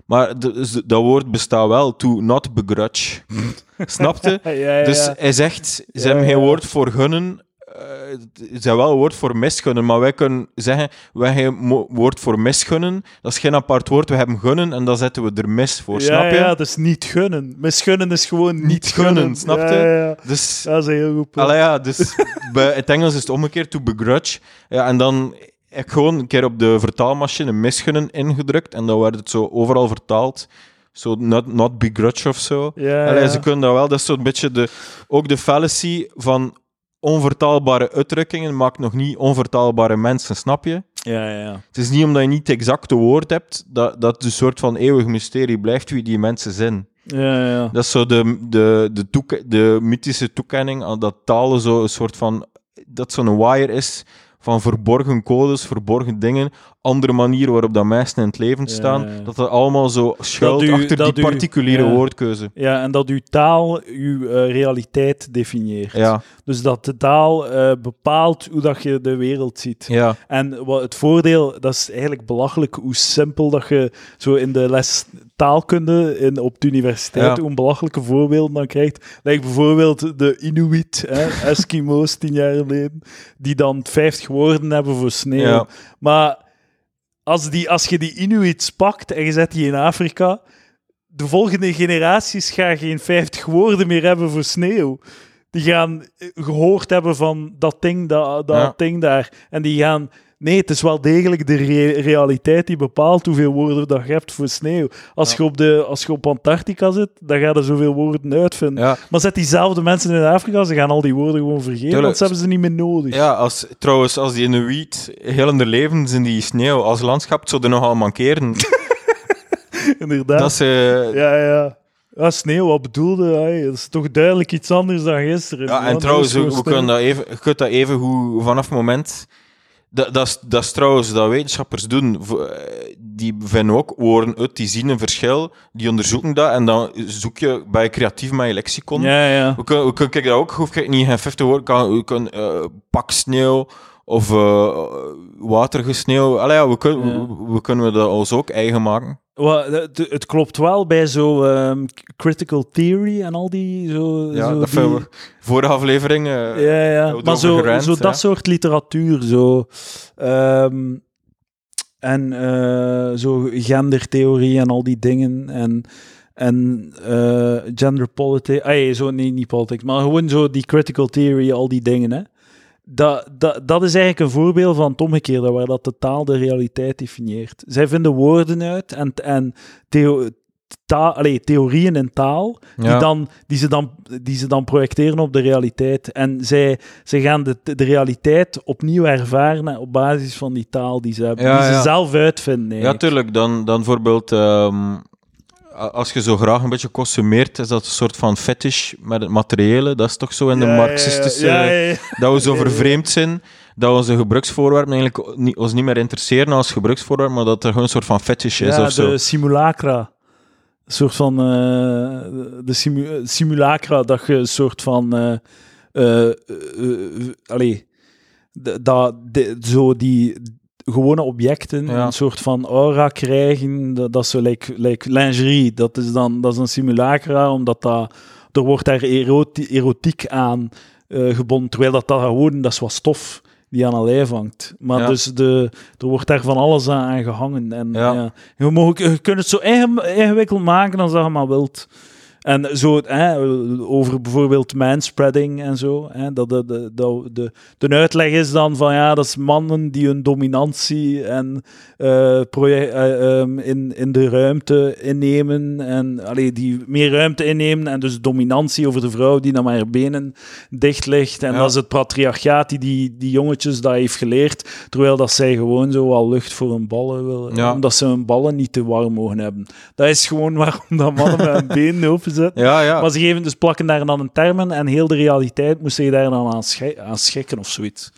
B: maar de- dat woord bestaat wel, to not begrudge. [laughs] Snapte?
A: ja, ja,
B: Dus hij zegt, ze hebben geen woord voor gunnen, eh, ze hebben wel een woord voor misgunnen, maar wij kunnen zeggen, wij hebben woord voor misgunnen, dat is geen apart woord, we hebben gunnen en dan zetten we er mis voor,
A: ja,
B: snap je?
A: Ja, is niet gunnen. Misgunnen is gewoon niet,
B: Niet gunnen,
A: gunnen.
B: snap je?
A: Ja.
B: Dus,
A: Dat is een heel goed punt.
B: ja, dus [laughs] bij het Engels is het omgekeerd, to begrudge. Ja, en dan heb ik gewoon een keer op de vertaalmachine misgunnen ingedrukt en dan werd het zo overal vertaald. Zo not, not begrudge of zo.
A: Ja,
B: Allee,
A: ja.
B: ze kunnen dat wel. Dat is zo'n beetje de, ook de fallacy van onvertaalbare uitdrukkingen maakt nog niet onvertaalbare mensen, snap je?
A: Ja, ja, ja.
B: Het is niet omdat je niet het exacte woord hebt, dat, dat het een soort van eeuwig mysterie blijft wie die mensen zijn.
A: Ja, ja.
B: Dat is zo de, de, de, toeke- de mythische toekenning aan dat talen zo een soort van... Dat zo'n wire is van verborgen codes, verborgen dingen, andere manieren waarop dat mensen in het leven staan,
A: ja,
B: dat dat allemaal zo schuilt
A: u-
B: achter die
A: u-
B: particuliere
A: ja.
B: woordkeuze.
A: Ja, en dat uw taal uw eh, realiteit definieert.
B: Ja,
A: Dus dat de taal eh, bepaalt hoe dat je de wereld ziet.
B: ja,
A: En wat het voordeel, dat is eigenlijk belachelijk hoe simpel dat je zo in de les taalkunde in, op de universiteit, hoe een belachelijke voorbeelden dan krijgt. Lijkt bijvoorbeeld de Inuit, hè, [laughs] Eskimo's tien jaar geleden, die dan 50 woorden hebben voor sneeuw.
B: Ja.
A: Maar als, die, als je die Inuits pakt en je zet die in Afrika, de volgende generaties gaan geen 50 woorden meer hebben voor sneeuw. Die gaan eh, gehoord hebben van dat ding, dat, dat
B: Ja.
A: ding daar. En die gaan... Nee, het is wel degelijk de re- realiteit die bepaalt hoeveel woorden dat je hebt voor sneeuw. Als,
B: Ja.
A: je, op de, als je op Antarctica zit, dan ga je zoveel woorden uitvinden.
B: ja.
A: Maar zet diezelfde mensen in Afrika, ze gaan al die woorden gewoon vergeten,
B: Tuurlijk.
A: want ze hebben ze niet meer nodig.
B: Ja, als, trouwens, als die in de wiet heel in hun leven zijn die sneeuw als landschap zouden nogal mankeren. [laughs]
A: Inderdaad.
B: dat ze...
A: Ja, ja. Ja, sneeuw, wat bedoelde hij? Dat is toch duidelijk iets anders dan gisteren.
B: Ja, en trouwens, we, kunnen dat even, je kunt dat even hoe vanaf het moment. Dat, dat, is, dat is trouwens dat wetenschappers doen. Eh, Die vinden ook woorden uit, die zien een verschil, die onderzoeken dat en dan zoek je bij creatief met je lexicon.
A: Ja, ja.
B: We kunnen, we kunnen kijk, dat ook, hoef ik niet geen 50 woorden, kan, we kunnen eh, paksneeuw of eh waterige sneeuw. Allee, ja, we, kunnen,
A: Ja.
B: we, we kunnen dat ons ook eigen maken.
A: Wa- Het, het klopt wel bij zo ehm, critical theory en al die... Zo,
B: Ja,
A: zo
B: dat
A: die-
B: we vorige aflevering. eh,
A: Ja, ja.
B: we
A: Maar zo, zo dat soort literatuur, zo... ehm, en eh, zo gendertheorie en al die dingen. En, en eh, gender politics. Ah, zo, nee, niet politics, maar gewoon zo die critical theory, al die dingen, hè. Dat, dat, dat is eigenlijk een voorbeeld van het omgekeerde, waar dat de taal de realiteit definieert. Zij vinden woorden uit en, en theo, theorieën in taal, die, dan, die, ze dan, die ze dan projecteren op de realiteit. En zij, zij gaan de, de realiteit opnieuw ervaren op basis van die taal die ze hebben,
B: Ja,
A: die ze
B: ja.
A: zelf uitvinden.
B: Ja, tuurlijk. Dan, dan bijvoorbeeld, ehm, als je zo graag een beetje consumeert, is dat een soort van fetish met het materiële. Dat is toch zo in de
A: Ja,
B: marxistische...
A: Ja, ja, ja.
B: Dat we zo vervreemd zijn, dat onze gebruiksvoorwerpen eigenlijk niet, ons niet meer interesseren als gebruiksvoorwerp, maar dat er gewoon een soort van fetish is
A: Ja,
B: of zo.
A: de simulacra. Een soort van... eh, de simu simulacra, dat je een soort van... eh eh, allee, dat, de- zo die... gewone objecten
B: Ja.
A: een soort van aura krijgen. Dat, dat is zo like, like lingerie. Dat is dan dat is een simulacra, omdat dat, er wordt daar eroti- erotiek aan eh, gebonden. Terwijl dat, dat gewoon, dat is wat stof die aan een lijf hangt. Maar
B: Ja.
A: dus de, er wordt daar van alles aan, aan gehangen. En,
B: Ja.
A: ja. Je, mag, je kunt het zo eigen- ingewikkeld maken als dat je maar wilt. En zo, hè, over bijvoorbeeld manspreading en zo. Hè, dat de, de, de, de, de uitleg is dan van ja, dat is mannen die hun dominantie en, eh, proje- eh, ehm, in, in de ruimte innemen. En allee, die meer ruimte innemen en dus dominantie over de vrouw die dan maar haar benen dicht ligt. En
B: Ja.
A: dat is het patriarchaat die, die die jongetjes dat heeft geleerd. Terwijl dat zij gewoon zo wel lucht voor hun ballen willen.
B: Ja.
A: Omdat ze hun ballen niet te warm mogen hebben. Dat is gewoon [laughs] waarom dat mannen met hun benen open zetten.
B: Ja, ja.
A: Maar ze geven dus plakken daar dan een termen en heel de realiteit moest je daar dan aan, schi- aan schikken of zoiets.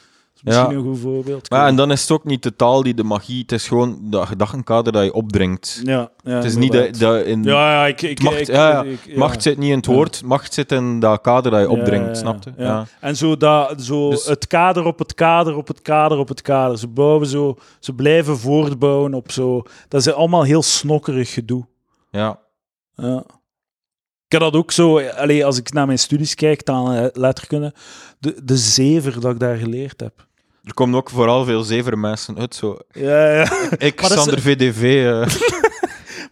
A: Misschien
B: Ja.
A: een goed voorbeeld.
B: Maar, en dan is het ook niet de taal die de magie, het is gewoon dat gedachtenkader dat je opdringt.
A: ja, ja,
B: het is niet dat,
A: inderdaad.
B: dat in...
A: Ja, ja, ik... ik,
B: macht,
A: ik-.
B: Macht zit niet in het woord, macht zit in dat kader dat je opdringt,
A: ja, ja,
B: snap je?
A: ja.
B: Ja.
A: En zo, dat, zo
B: Dus-
A: het kader op het kader op het kader op het kader. Ze bouwen zo... Ze blijven voortbouwen op zo... Dat is allemaal heel snokkerig gedoe.
B: ja.
A: Ja. Ik heb dat ook zo... Allee, als ik naar mijn studies kijk, dan eh, letterkunde... De, de zever dat ik daar geleerd heb.
B: Er komen ook vooral veel zeven mensen uit. Zo.
A: Ja, ja.
B: Ik,
A: Maar dat is-
B: Sander VDV. eh, [laughs]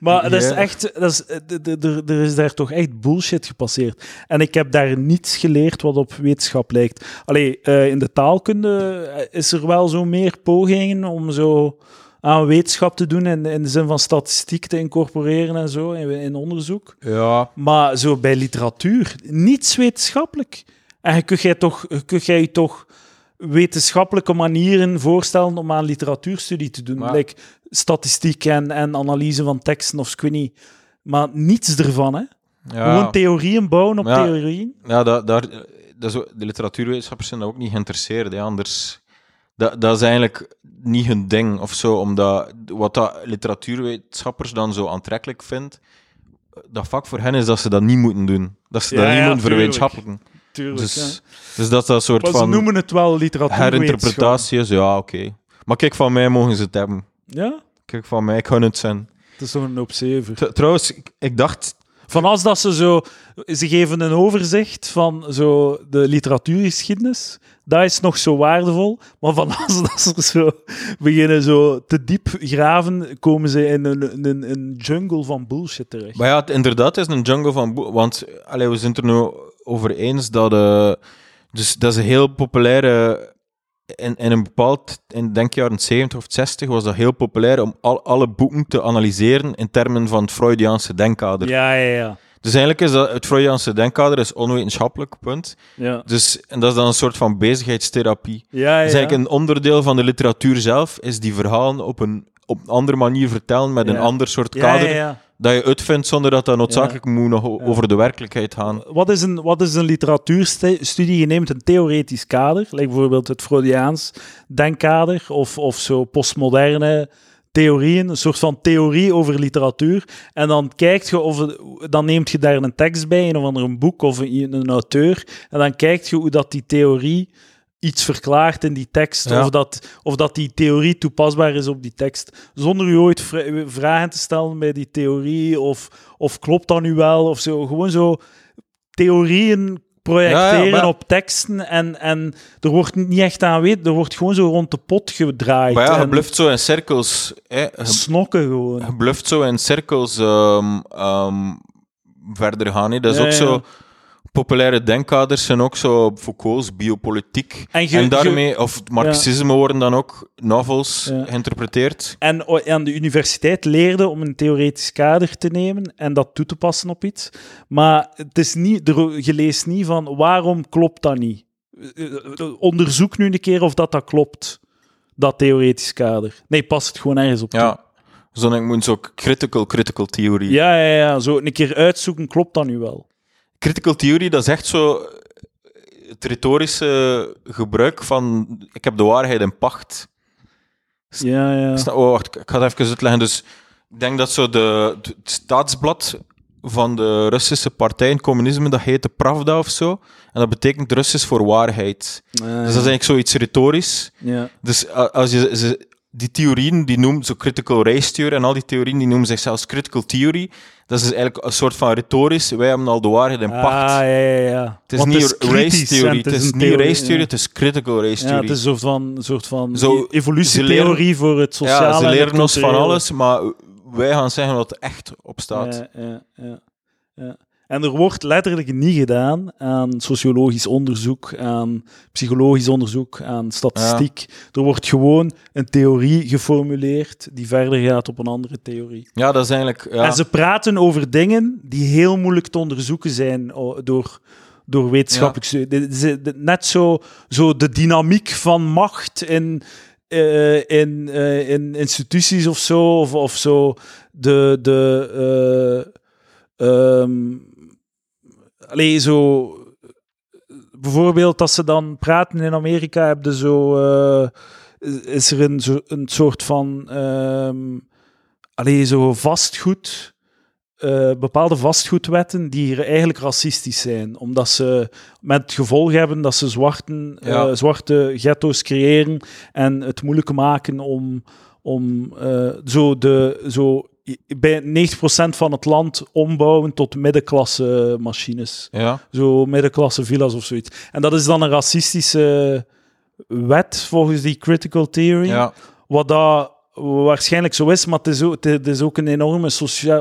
A: Maar dat is
B: Ja.
A: echt, dat is, eh, er is daar toch echt bullshit gepasseerd. En ik heb daar niets geleerd wat op wetenschap lijkt. Allee, eh, in de taalkunde eh, is er wel zo meer pogingen om zo aan wetenschap te doen in, in de zin van statistiek te incorporeren en zo in, in onderzoek.
B: ja.
A: Maar zo bij literatuur, niets wetenschappelijk. En je kunt jij toch, je kunt jij toch wetenschappelijke manieren voorstellen om aan literatuurstudie te doen.
B: Maar-
A: Like statistiek en, en analyse van teksten of niet. Maar niets ervan, hè.
B: Ja.
A: Gewoon theorieën bouwen op
B: Ja.
A: theorieën.
B: Ja, dat, daar, dat ook- de literatuurwetenschappers zijn daar ook niet geïnteresseerd. Hè. Anders, dat, dat is eigenlijk niet hun ding of zo. Omdat wat dat literatuurwetenschappers dan zo aantrekkelijk vindt, dat vak voor hen is dat ze dat niet moeten doen. Dat ze
A: Ja,
B: dat niet
A: ja,
B: moeten verwetenschappelijken.
A: Tuurlijk,
B: Dus, dus dat is dat soort
A: Maar ze
B: van
A: noemen het wel literatuurwetenschap.
B: herinterpretatie is. Ja, oké. Maar kijk, van mij mogen ze het hebben.
A: Ja,
B: Kijk, van mij kan het zijn.
A: het is hoop zever.
B: T- Trouwens, ik- ik dacht...
A: Van als dat ze zo... Ze geven een overzicht van zo de literatuurgeschiedenis. Dat is nog zo waardevol. Maar van als [laughs] dat ze zo beginnen zo te diep graven, komen ze in een, een, een jungle van bullshit terecht.
B: Maar ja, het, inderdaad, het is een jungle van... boe- Want allee, we zijn er nu over eens dat... eh, dus dat is een heel populaire... In, in een bepaald... In denk jaren 70 of 60 was dat heel populair om al, alle boeken te analyseren in termen van het Freudiaanse denkkader.
A: Ja, ja, ja.
B: Dus eigenlijk is dat... Het Freudiaanse denkkader is onwetenschappelijk, punt.
A: Ja,
B: Dus, en dat is dan een soort van bezigheidstherapie.
A: ja, ja.
B: Is eigenlijk een onderdeel van de literatuur zelf, is die verhalen op een, op een andere manier vertellen, met een ander soort
A: ja,
B: kader,
A: ja, ja.
B: Dat je uitvindt zonder dat dat noodzakelijk moet nog over de werkelijkheid gaan.
A: Wat is een, wat is een literatuurstudie? Je neemt een theoretisch kader, like bijvoorbeeld het Freudiaans denkkader of, of zo postmoderne theorieën, een soort van theorie over literatuur. En dan kijkt je of dan neemt je daar een tekst bij, een of ander een boek of een, een auteur, en dan kijkt je hoe dat die theorie iets verklaart in die tekst,
B: Ja.
A: of, dat, of dat die theorie toepasbaar is op die tekst, zonder u ooit vra- vragen te stellen bij die theorie, of, of klopt dat nu wel, of zo. Gewoon zo theorieën projecteren
B: Ja, ja, maar-
A: op teksten en, en er wordt niet echt aan weten, er wordt gewoon zo rond de pot gedraaid.
B: Maar ja, je bluft zo in cirkels. Hè. Je,
A: snokken gewoon.
B: je bluft zo in cirkels ehm, ehm, verder gaan. Hè. Dat is ook zo... Populaire denkkaders zijn ook zo Foucault's biopolitiek.
A: En
B: daarmee, of marxisme worden dan ook novels
A: Ja.
B: geïnterpreteerd.
A: En aan de universiteit leerde om een theoretisch kader te nemen en dat toe te passen op iets. Maar het is niet, je leest niet van waarom klopt dat niet. Eh, eh, Onderzoek nu een keer of dat, dat klopt, dat theoretisch kader. Nee, pas het gewoon ergens op.
B: Ja. Zo denk ik moet zo critical, critical theory.
A: Ja, ja, ja. Zo een keer uitzoeken, klopt dat nu wel?
B: Critical theory, dat is echt zo het retorische gebruik van ik heb de waarheid in pacht.
A: Ja, ja.
B: Oh, wacht, ik ga het even uitleggen. Dus ik denk dat zo de, het staatsblad van de Russische partij in communisme, dat heette Pravda of zo. En dat betekent Russisch voor waarheid. Dus dat is eigenlijk zoiets retorisch.
A: ja.
B: Dus als je, die theorieën, die noemen zo critical race theory en al die theorieën, die noemen zichzelf critical theory. Dat is dus eigenlijk een soort van retorisch, wij hebben al de waarheid in pacht.
A: Ah, ja, ja, ja.
B: Het is
A: Want
B: niet race theory, het is niet
A: theorie,
B: race theory,
A: ja.
B: het is critical race
A: Ja,
B: theory.
A: het is een soort van, een soort van
B: Zo,
A: e- evolutietheorie voor het sociale.
B: ja, ze leren ons van alles, maar wij gaan zeggen wat er echt op staat.
A: Ja, ja, ja, ja. En er wordt letterlijk niet gedaan aan sociologisch onderzoek, aan psychologisch onderzoek, aan statistiek. Er wordt gewoon een theorie geformuleerd die verder gaat op een andere theorie.
B: Ja, dat is eigenlijk... Ja.
A: En ze praten over dingen die heel moeilijk te onderzoeken zijn door, door wetenschappelijk Net zo, zo de dynamiek van macht in, eh, in, eh, in instituties of zo, of, of zo de... de eh, ehm, allee, zo... Bijvoorbeeld, als ze dan praten in Amerika, hebben zo... eh, is er een, zo, een soort van... allee, zo vastgoed... eh, bepaalde vastgoedwetten die hier eigenlijk racistisch zijn, omdat ze met gevolg hebben dat ze zwarten, eh, zwarte ghetto's creëren en het moeilijk maken om, om zo, de, zo bij 90% van het land ombouwen tot middenklasse machines.
B: ja.
A: Zo middenklasse villa's of zoiets. En dat is dan een racistische wet volgens die critical theory.
B: ja.
A: Wat dat waarschijnlijk zo is, maar het is ook, het is ook een enorme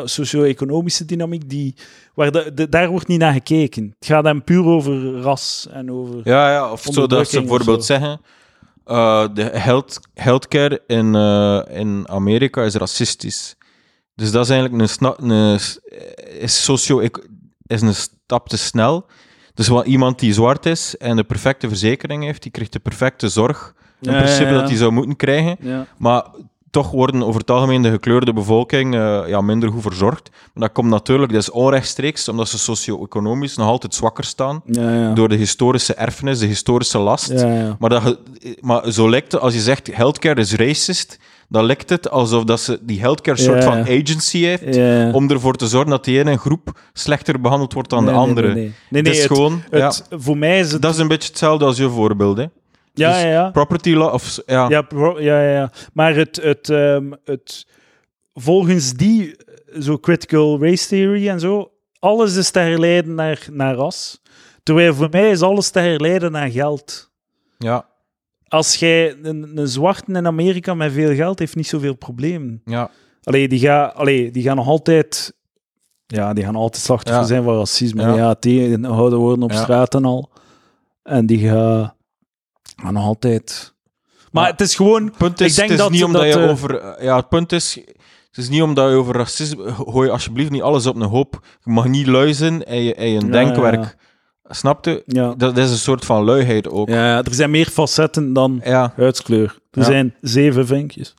A: socio-economische dynamiek die, waar de, de- daar wordt niet naar gekeken. Het gaat dan puur over ras en over...
B: Ja, ja, of zo dat ze bijvoorbeeld zeggen... eh, de health, healthcare in, eh, in Amerika is racistisch. Dus dat is eigenlijk een, een, is socio is een stap te snel. Dus wat iemand die zwart is en de perfecte verzekering heeft, die krijgt de perfecte zorg. In
A: Ja,
B: principe
A: ja, ja.
B: dat hij zou moeten krijgen. Maar toch worden over het algemeen de gekleurde bevolking eh, ja, minder goed verzorgd. Maar dat komt natuurlijk, dat is onrechtstreeks, omdat ze socio-economisch nog altijd zwakker staan.
A: Ja, ja.
B: Door de historische erfenis, de historische last. Maar, dat, maar zo lijkt het, als je zegt healthcare is racist, dan lijkt het alsof dat ze die healthcare soort
A: ja.
B: van agency heeft
A: Ja,
B: om ervoor te zorgen dat die ene groep slechter behandeld wordt dan
A: Nee,
B: de andere.
A: Nee, nee. nee,
B: is
A: het-
B: gewoon,
A: het- Voor mij is het...
B: dat is een beetje hetzelfde als je voorbeeld. Hè.
A: ja,
B: dus
A: ja, ja.
B: Property law, of ja,
A: Ja, pro- ja, ja, ja. Maar het, het, ehm, het, volgens die eh, zo critical race theory en zo, alles is te herleiden naar, naar ras. Terwijl voor mij is alles te herleiden naar geld.
B: ja,
A: Als jij een, een zwarte in Amerika met veel geld heeft niet zoveel problemen.
B: ja,
A: Allee, die, gaan, allee, die gaan nog altijd... Ja, die gaan altijd slachtoffer
B: Ja.
A: zijn van racisme.
B: Ja.
A: Ja, die houden worden op
B: Ja.
A: straat en al. En die gaan, gaan nog altijd... Maar het is gewoon...
B: Punt is,
A: Ik denk
B: het is
A: dat-
B: niet omdat
A: dat,
B: je
A: eh,
B: over... Ja, het punt is... Het is niet omdat je over racisme... Gooi alsjeblieft niet alles op een hoop. Je mag niet lui zijn en je, en je denkwerk.
A: Ja,
B: Snapte?
A: Ja.
B: Dat is een soort van luiheid ook. Ja.
A: Ja, er zijn meer facetten dan
B: Ja,
A: huidskleur. Er
B: Ja.
A: zijn zeven vinkjes.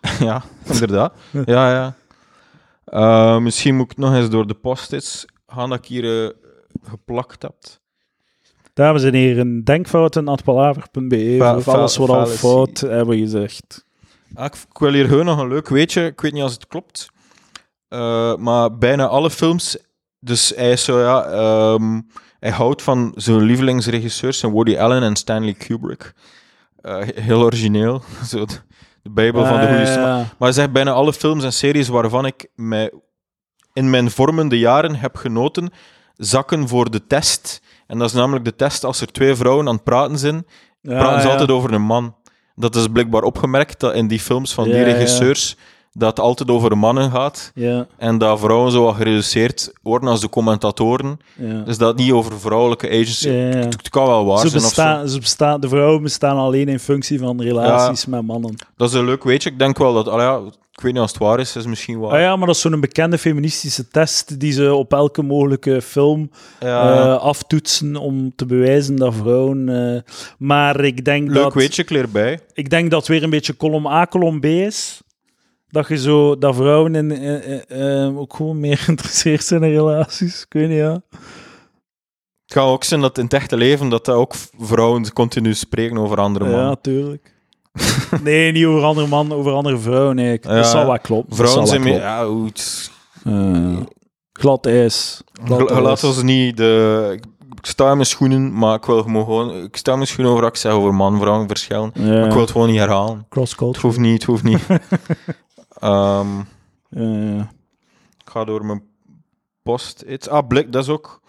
A: [laughs]
B: inderdaad. Ja, ja. Eh, misschien moet ik nog eens door de post-its gaan dat ik hier eh, geplakt heb.
A: Dames en heren, denkfouten.palaver.be
B: fa-
A: alles wat al fout hebben gezegd.
B: Ah, ik, ik wil hier gewoon nog een leuk weetje. Ik weet niet als het klopt. Eh, maar bijna alle films... Dus hij is zo, ja... ehm, hij houdt van zijn lievelingsregisseurs, zijn Woody Allen en Stanley Kubrick. Eh, heel origineel. [laughs] Zo de, de bijbel van de goede
A: Ah, ja.
B: Maar hij zegt bijna alle films en series waarvan ik mij in mijn vormende jaren heb genoten, zakken voor de test. En dat is namelijk de test als er twee vrouwen aan het praten zijn,
A: Ja,
B: praten ze altijd over een man. Dat is blijkbaar opgemerkt dat in die films van die regisseurs dat het altijd over mannen gaat.
A: Ja,
B: En dat vrouwen zo wat gereduceerd worden als de commentatoren.
A: ja.
B: Dus dat niet over vrouwelijke agency...
A: Ja.
B: Het, kan wel waar
A: Ze
B: zijn of zo.
A: bestaan, ze bestaan, de vrouwen bestaan alleen in functie van relaties met mannen.
B: Dat is een leuk weetje. Ik denk wel dat... ja, ik weet niet als het waar is, is misschien waar.
A: Ah ja, maar dat is zo'n bekende feministische test die ze op elke mogelijke film eh, aftoetsen om te bewijzen dat vrouwen... eh, maar ik denk
B: Leuk
A: dat...
B: weetje, ik leer bij.
A: ik denk dat het weer een beetje kolom A, kolom B is. Dat je zo, dat vrouwen in, eh, eh, eh, ook gewoon meer [laughs] geïnteresseerd zijn in relaties. Ik weet niet, ja.
B: Het kan ook zijn dat in het echte leven dat, ook vrouwen continu spreken over andere mannen.
A: Ja, tuurlijk. [laughs] nee, niet over andere mannen, over andere vrouwen eigenlijk.
B: Ja,
A: dat zal wel kloppen.
B: Vrouwen zijn meer... Ja, goed.
A: glad ijs.
B: Laat ons niet de... Ik sta in mijn schoenen, maar ik wil gewoon... Ik sta in mijn schoenen over wat ik zeg over man-vrouw verschillen.
A: Ja.
B: Maar ik wil het gewoon niet herhalen. Het
A: Cross-culture.
B: hoeft niet, het hoeft niet. [laughs] Ehm, ik ga door mijn post. Iets. Ah, blik, dat is ook...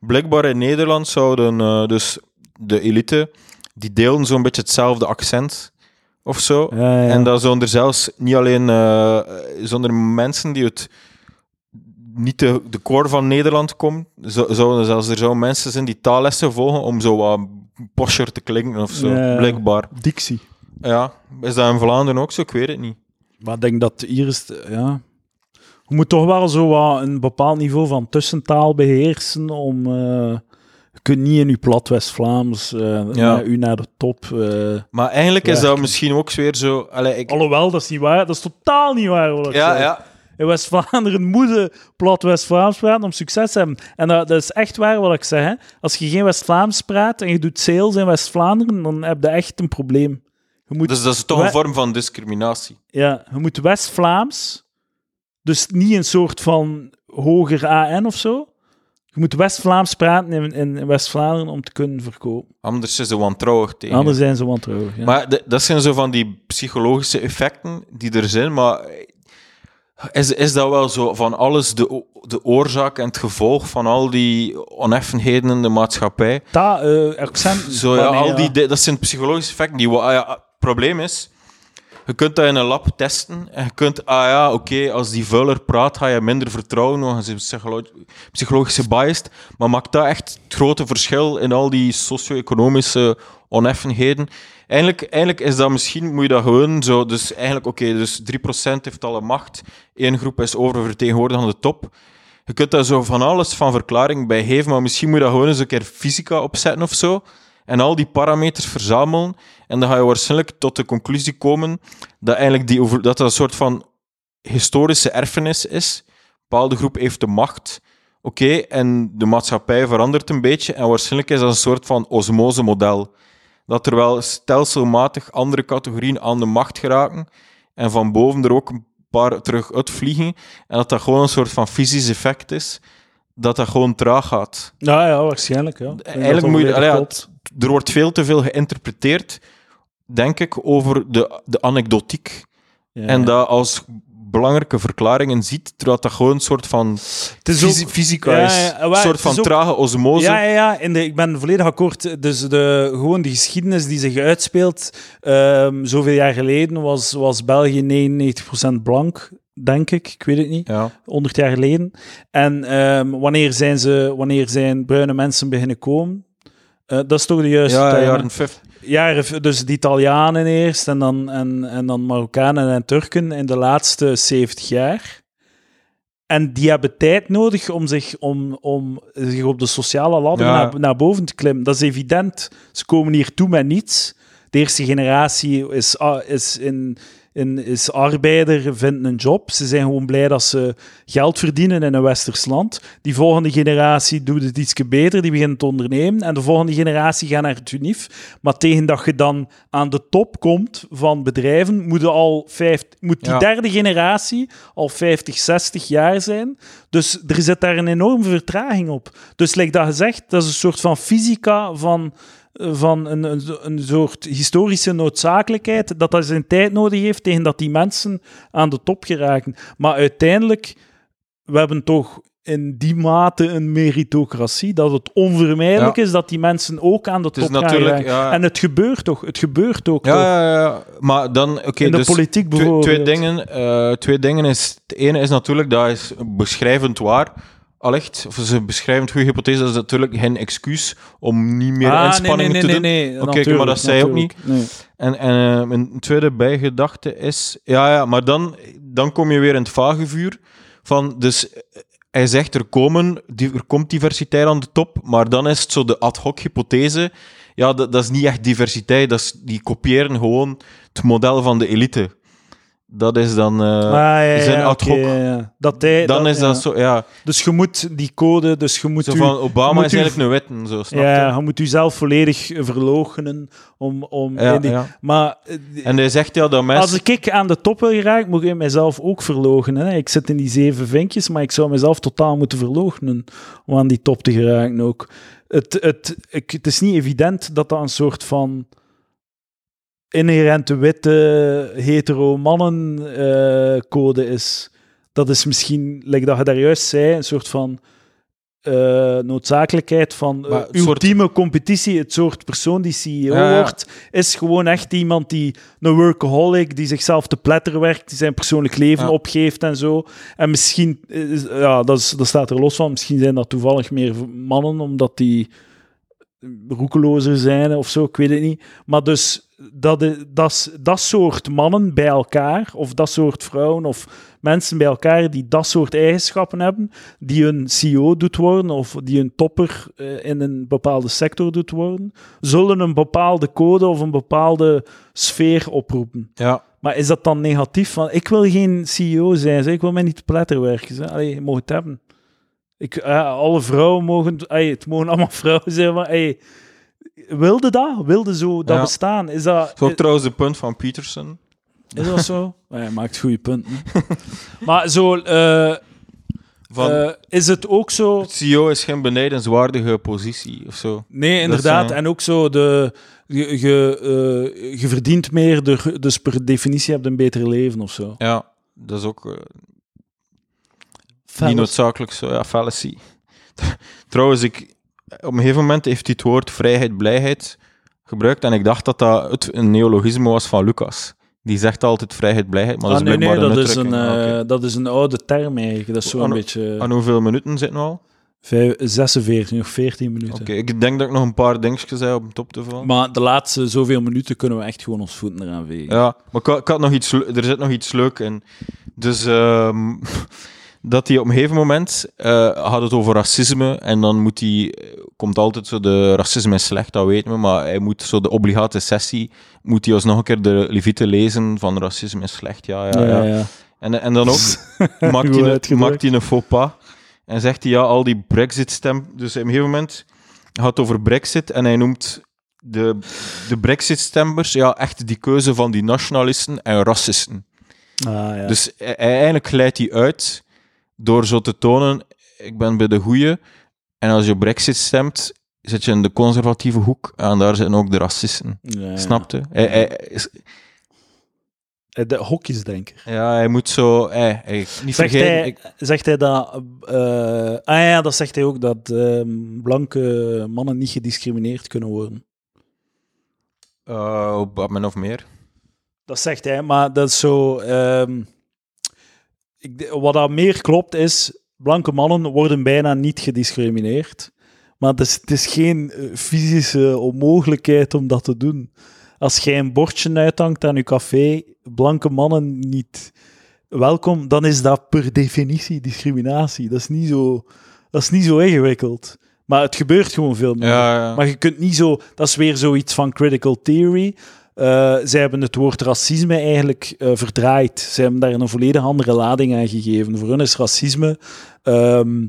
B: Blijkbaar in Nederland zouden eh, dus de elite, die delen zo'n beetje hetzelfde accent of zo.
A: Ja, ja.
B: En dat zouden er zelfs niet alleen eh, zonder mensen die het niet de, de core van Nederland komen, zo, zouden zelfs er zouden mensen zijn die taallessen volgen om zo wat posher te klinken of zo.
A: Ja.
B: Blijkbaar.
A: Dictie.
B: Ja, is dat in Vlaanderen ook zo? Ik weet het niet.
A: Maar ik denk dat hier is... Ja... Je moet toch wel zo wat een bepaald niveau van tussentaal beheersen om... eh, je kunt niet in je plat West-Vlaams eh
B: Ja.
A: met u naar de top... eh.
B: Maar eigenlijk is dat misschien ook weer zo... Allee, ik,
A: Alhoewel, dat is niet waar. Dat is totaal niet waar, ik
B: ja,
A: zeg.
B: ja.
A: In West-Vlaanderen [laughs] moet je plat West-Vlaams praten om succes te hebben. En dat, dat is echt waar wat ik zeg. Hè. Als je geen West-Vlaams praat en je doet sales in West-Vlaanderen, dan heb je echt een probleem. Je moet,
B: Dus dat is toch een vorm van discriminatie.
A: ja, je moet West-Vlaams, dus niet een soort van hoger AN of zo. Je moet West-Vlaams praten in, in West-Vlaanderen om te kunnen verkopen.
B: Anders is ze wantrouwig tegen.
A: Anders zijn ze wantrouwig. Ja.
B: Maar de- dat zijn zo van die psychologische effecten die er zijn, maar is, is dat wel zo van alles de, de oorzaak en het gevolg van al die oneffenheden in de maatschappij?
A: Ta, eh, accent.
B: Zo, ja, al die, dat zijn psychologische effecten. Die, ja, probleem is, je kunt dat in een lab testen en je kunt, ah ja, oké, als die vuiler praat, ga je minder vertrouwen, want je psycholo- psychologische biased. Maar maakt dat echt het grote verschil in al die socio-economische oneffenheden? Eigenlijk, eigenlijk is dat misschien, moet je dat gewoon zo, dus eigenlijk, oké, dus 3% heeft alle macht, één groep is oververtegenwoordigd aan de top. Je kunt daar zo van alles van verklaring bij geven, maar misschien moet je dat gewoon eens een keer fysica opzetten of zo. En al die parameters verzamelen. En dan ga je waarschijnlijk tot de conclusie komen dat eigenlijk die over, dat, dat een soort van historische erfenis is. Een bepaalde groep heeft de macht. Oké, en de maatschappij verandert een beetje. En waarschijnlijk is dat een soort van osmose-model. Dat er wel stelselmatig andere categorieën aan de macht geraken. En van boven er ook een paar terug uitvliegen. En dat dat gewoon een soort van fysisch effect is. Dat dat gewoon traag gaat.
A: Ja, ja, waarschijnlijk. Ja.
B: Eigenlijk moet je- allee, ja. Er wordt veel te veel geïnterpreteerd, denk ik, over de, de anekdotiek.
A: Ja,
B: En dat als belangrijke verklaringen ziet, terwijl dat gewoon een soort van
A: Het is
B: fysi-
A: ook-
B: fysica
A: Ja,
B: is.
A: ja,
B: een soort van
A: ook-
B: trage osmose.
A: Ja, ja, ja. En de, ik ben volledig akkoord. Dus de, gewoon de geschiedenis die zich uitspeelt, ehm, zoveel jaar geleden was, was België 99% blank, denk ik. Ik weet het niet.
B: Ja.
A: 100 jaar geleden. En ehm, wanneer, zijn ze, wanneer zijn bruine mensen beginnen komen? Eh, dat is toch de juiste
B: Ja,
A: hè?
B: jaren 50.
A: jaren, dus de Italianen eerst en dan, en, en dan Marokkanen en Turken in de laatste 70 jaar. En die hebben tijd nodig om zich, om, om zich op de sociale ladder
B: Ja.
A: naar, naar boven te klimmen. Dat is evident. Ze komen hier toe met niets. De eerste generatie is, a- is, in, in, is arbeider, vindt een job. Ze zijn gewoon blij dat ze geld verdienen in een westers land. Die volgende generatie doet het iets beter, die begint te ondernemen. En de volgende generatie gaat naar het UNIF. Maar tegen dat je dan aan de top komt van bedrijven, moet, al vijf, moet die
B: Ja.
A: derde generatie al 50, 60 jaar zijn. Dus er zit daar een enorme vertraging op. Dus, like dat gezegd, dat is een soort van fysica van, van een, een, een soort historische noodzakelijkheid, dat dat zijn tijd nodig heeft tegen dat die mensen aan de top geraken. Maar uiteindelijk, we hebben toch in die mate een meritocratie, dat het onvermijdelijk is dat die mensen ook aan de top gaan.
B: Ja,
A: En het gebeurt toch, het gebeurt ook toch.
B: ja, ja, ja. Maar dan... Oké,
A: in de
B: dus
A: politiek bijvoorbeeld.
B: twee dingen. eh, twee dingen is... Het ene is natuurlijk, dat is beschrijvend waar. Allicht, of is een beschrijvend goede hypothese, dat is natuurlijk geen excuus om niet meer
A: Ah,
B: inspanningen
A: nee,
B: te
A: nee,
B: doen.
A: nee, nee,
B: Oké, maar dat zei je ook.
A: Nee.
B: En, en eh, mijn tweede bijgedachte is... Ja, ja, maar dan, dan kom je weer in het vage vuur van... Dus eh, hij zegt, er, komen, er komt diversiteit aan de top, maar dan is het zo de ad hoc hypothese... Ja, dat, dat is niet echt diversiteit, dat is, die kopiëren gewoon het model van de elite. Dat is dan... eh,
A: Ah, ja, ja,
B: zijn ad hoc.
A: Dat hij,
B: dan
A: dat-
B: is dat zo, ja.
A: Dus je moet die code, dus je moet
B: Zo
A: u-
B: van, Obama is
A: u-
B: eigenlijk een witte, zo, snap je?
A: ja, je moet jezelf volledig verloochenen om, om
B: Ja,
A: die-. Maar eh,
B: En hij zegt ja dat mensen...
A: als ik aan de top wil geraken, moet ik mezelf ook verloochenen. Hè. Ik zit in die zeven vinkjes, maar ik zou mezelf totaal moeten verloochenen om aan die top te geraken ook. Het, het, ik, het is niet evident dat dat een soort van inherente witte hetero mannen eh, code is. Dat is misschien, like dat je daar juist zei, een soort van eh, noodzakelijkheid van
B: soort-
A: ultieme competitie. Het soort persoon die CEO
B: Ja, ja.
A: wordt, is gewoon echt iemand die een workaholic, die zichzelf te pletter werkt, die zijn persoonlijk leven
B: Ja.
A: opgeeft en zo. En misschien, is- ja, dat, is, dat staat er los van, misschien zijn dat toevallig meer mannen, omdat die roekelozer zijn of zo, ik weet het niet. Maar dus dat, dat, dat soort mannen bij elkaar, of dat soort vrouwen, of mensen bij elkaar die dat soort eigenschappen hebben, die een CEO doet worden, of die een topper eh, in een bepaalde sector doet worden, zullen een bepaalde code of een bepaalde sfeer oproepen.
B: Ja,
A: Maar is dat dan negatief? Van, ik wil geen CEO zijn, zeg. ik wil mij niet te pletter werken. Allee, je mag het hebben. Ik, eh, alle vrouwen mogen... Allee, het mogen allemaal [laughs] vrouwen zijn, maar... wilde dat? Wilde zo dat
B: Ja.
A: bestaan? Is dat,
B: dat is ook trouwens de punt van Peterson.
A: is dat zo? [laughs] Ja, je maakt goede punten. [laughs] maar zo... eh,
B: Van,
A: eh, is het ook zo...
B: CEO is geen benijdenswaardige positie of zo.
A: Nee, inderdaad.
B: eh,
A: En ook zo de... Je, je, je verdient meer, de- dus per definitie heb je een beter leven of zo.
B: Ja, dat is ook niet noodzakelijk zo. Ja, fallacy. [laughs] Trouwens, ik, op een gegeven moment heeft hij het woord vrijheid, blijheid gebruikt en ik dacht dat dat het, een neologisme was van Lucas. Die zegt altijd vrijheid, blijheid, maar dat
A: Ah,
B: is
A: nee, nee,
B: blijkbaar
A: dat is, een.
B: Ah,
A: eh, dat is een oude term eigenlijk. Dat is zo'n beetje...
B: Aan hoeveel minuten zitten we al?
A: Vijf, 46, nog 14 minuten.
B: Oké, ik denk dat ik nog een paar dingetjes zei op top te vallen.
A: Maar de laatste zoveel minuten kunnen we echt gewoon ons voeten eraan vegen.
B: Ja, maar ik, had- ik had nog iets, er zit nog iets leuk in. Dus ehm, [laughs] dat hij op een gegeven moment eh, had het over racisme en dan moet hij, komt altijd zo de racisme is slecht, dat weten we, maar hij moet zo de obligate sessie, moet hij alsnog een keer de Levite lezen van racisme is slecht, ja, ja, ja.
A: ja.
B: En, en dan ook [laughs] maakt hij, een, maakt hij een faux pas en zegt hij ja, al die Brexit-stem. Dus op een gegeven moment gaat het over Brexit en hij noemt de, de Brexit-stemmers ja, echt die keuze van die nationalisten en racisten.
A: Ah, ja.
B: Dus eigenlijk glijdt hij uit door zo te tonen: ik ben bij de goeie. En als je Brexit stemt, zit je in de conservatieve hoek en daar zitten ook de racisten.
A: Ja, ja.
B: Snapte? Hij, hij, is-
A: Eh, De hokjesdenker.
B: ja, hij moet zo. Hij, hij, niet
A: Zegt
B: vergeten.
A: hij,
B: ik-
A: zegt hij dat... eh, ah ja, dat zegt hij ook, dat ehm, blanke mannen niet gediscrimineerd kunnen worden.
B: eh, op min of meer.
A: Dat zegt hij, maar dat is zo... ehm, ik, wat dat meer klopt is, blanke mannen worden bijna niet gediscrimineerd. Maar het is, het is geen eh, fysische onmogelijkheid om dat te doen. Als jij een bordje uithangt aan je café, blanke mannen niet welkom, dan is dat per definitie discriminatie. Dat is niet zo, dat is niet zo ingewikkeld. Maar het gebeurt gewoon veel meer.
B: Ja, ja.
A: Maar je kunt niet zo... Dat is weer zoiets van critical theory. Eh, zij hebben het woord racisme eigenlijk eh, verdraaid. Ze hebben daar een volledig andere lading aan gegeven. Voor hen is racisme... ehm,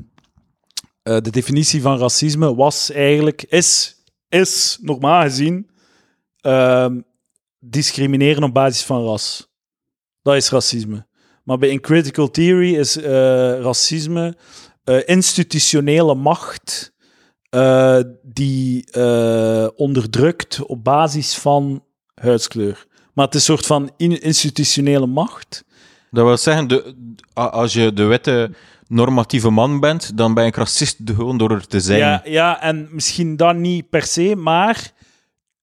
A: eh, de definitie van racisme was eigenlijk... Is, is normaal gezien... ehm, discrimineren op basis van ras. Dat is racisme. Maar bij in critical theory is racisme institutionele macht die onderdrukt op basis van huidskleur. Maar het is een soort van in- institutionele macht.
B: Dat wil zeggen, de, als je de witte normatieve man bent, dan ben je racist gewoon door er te zijn.
A: Ja, ja, en misschien dat niet per se, maar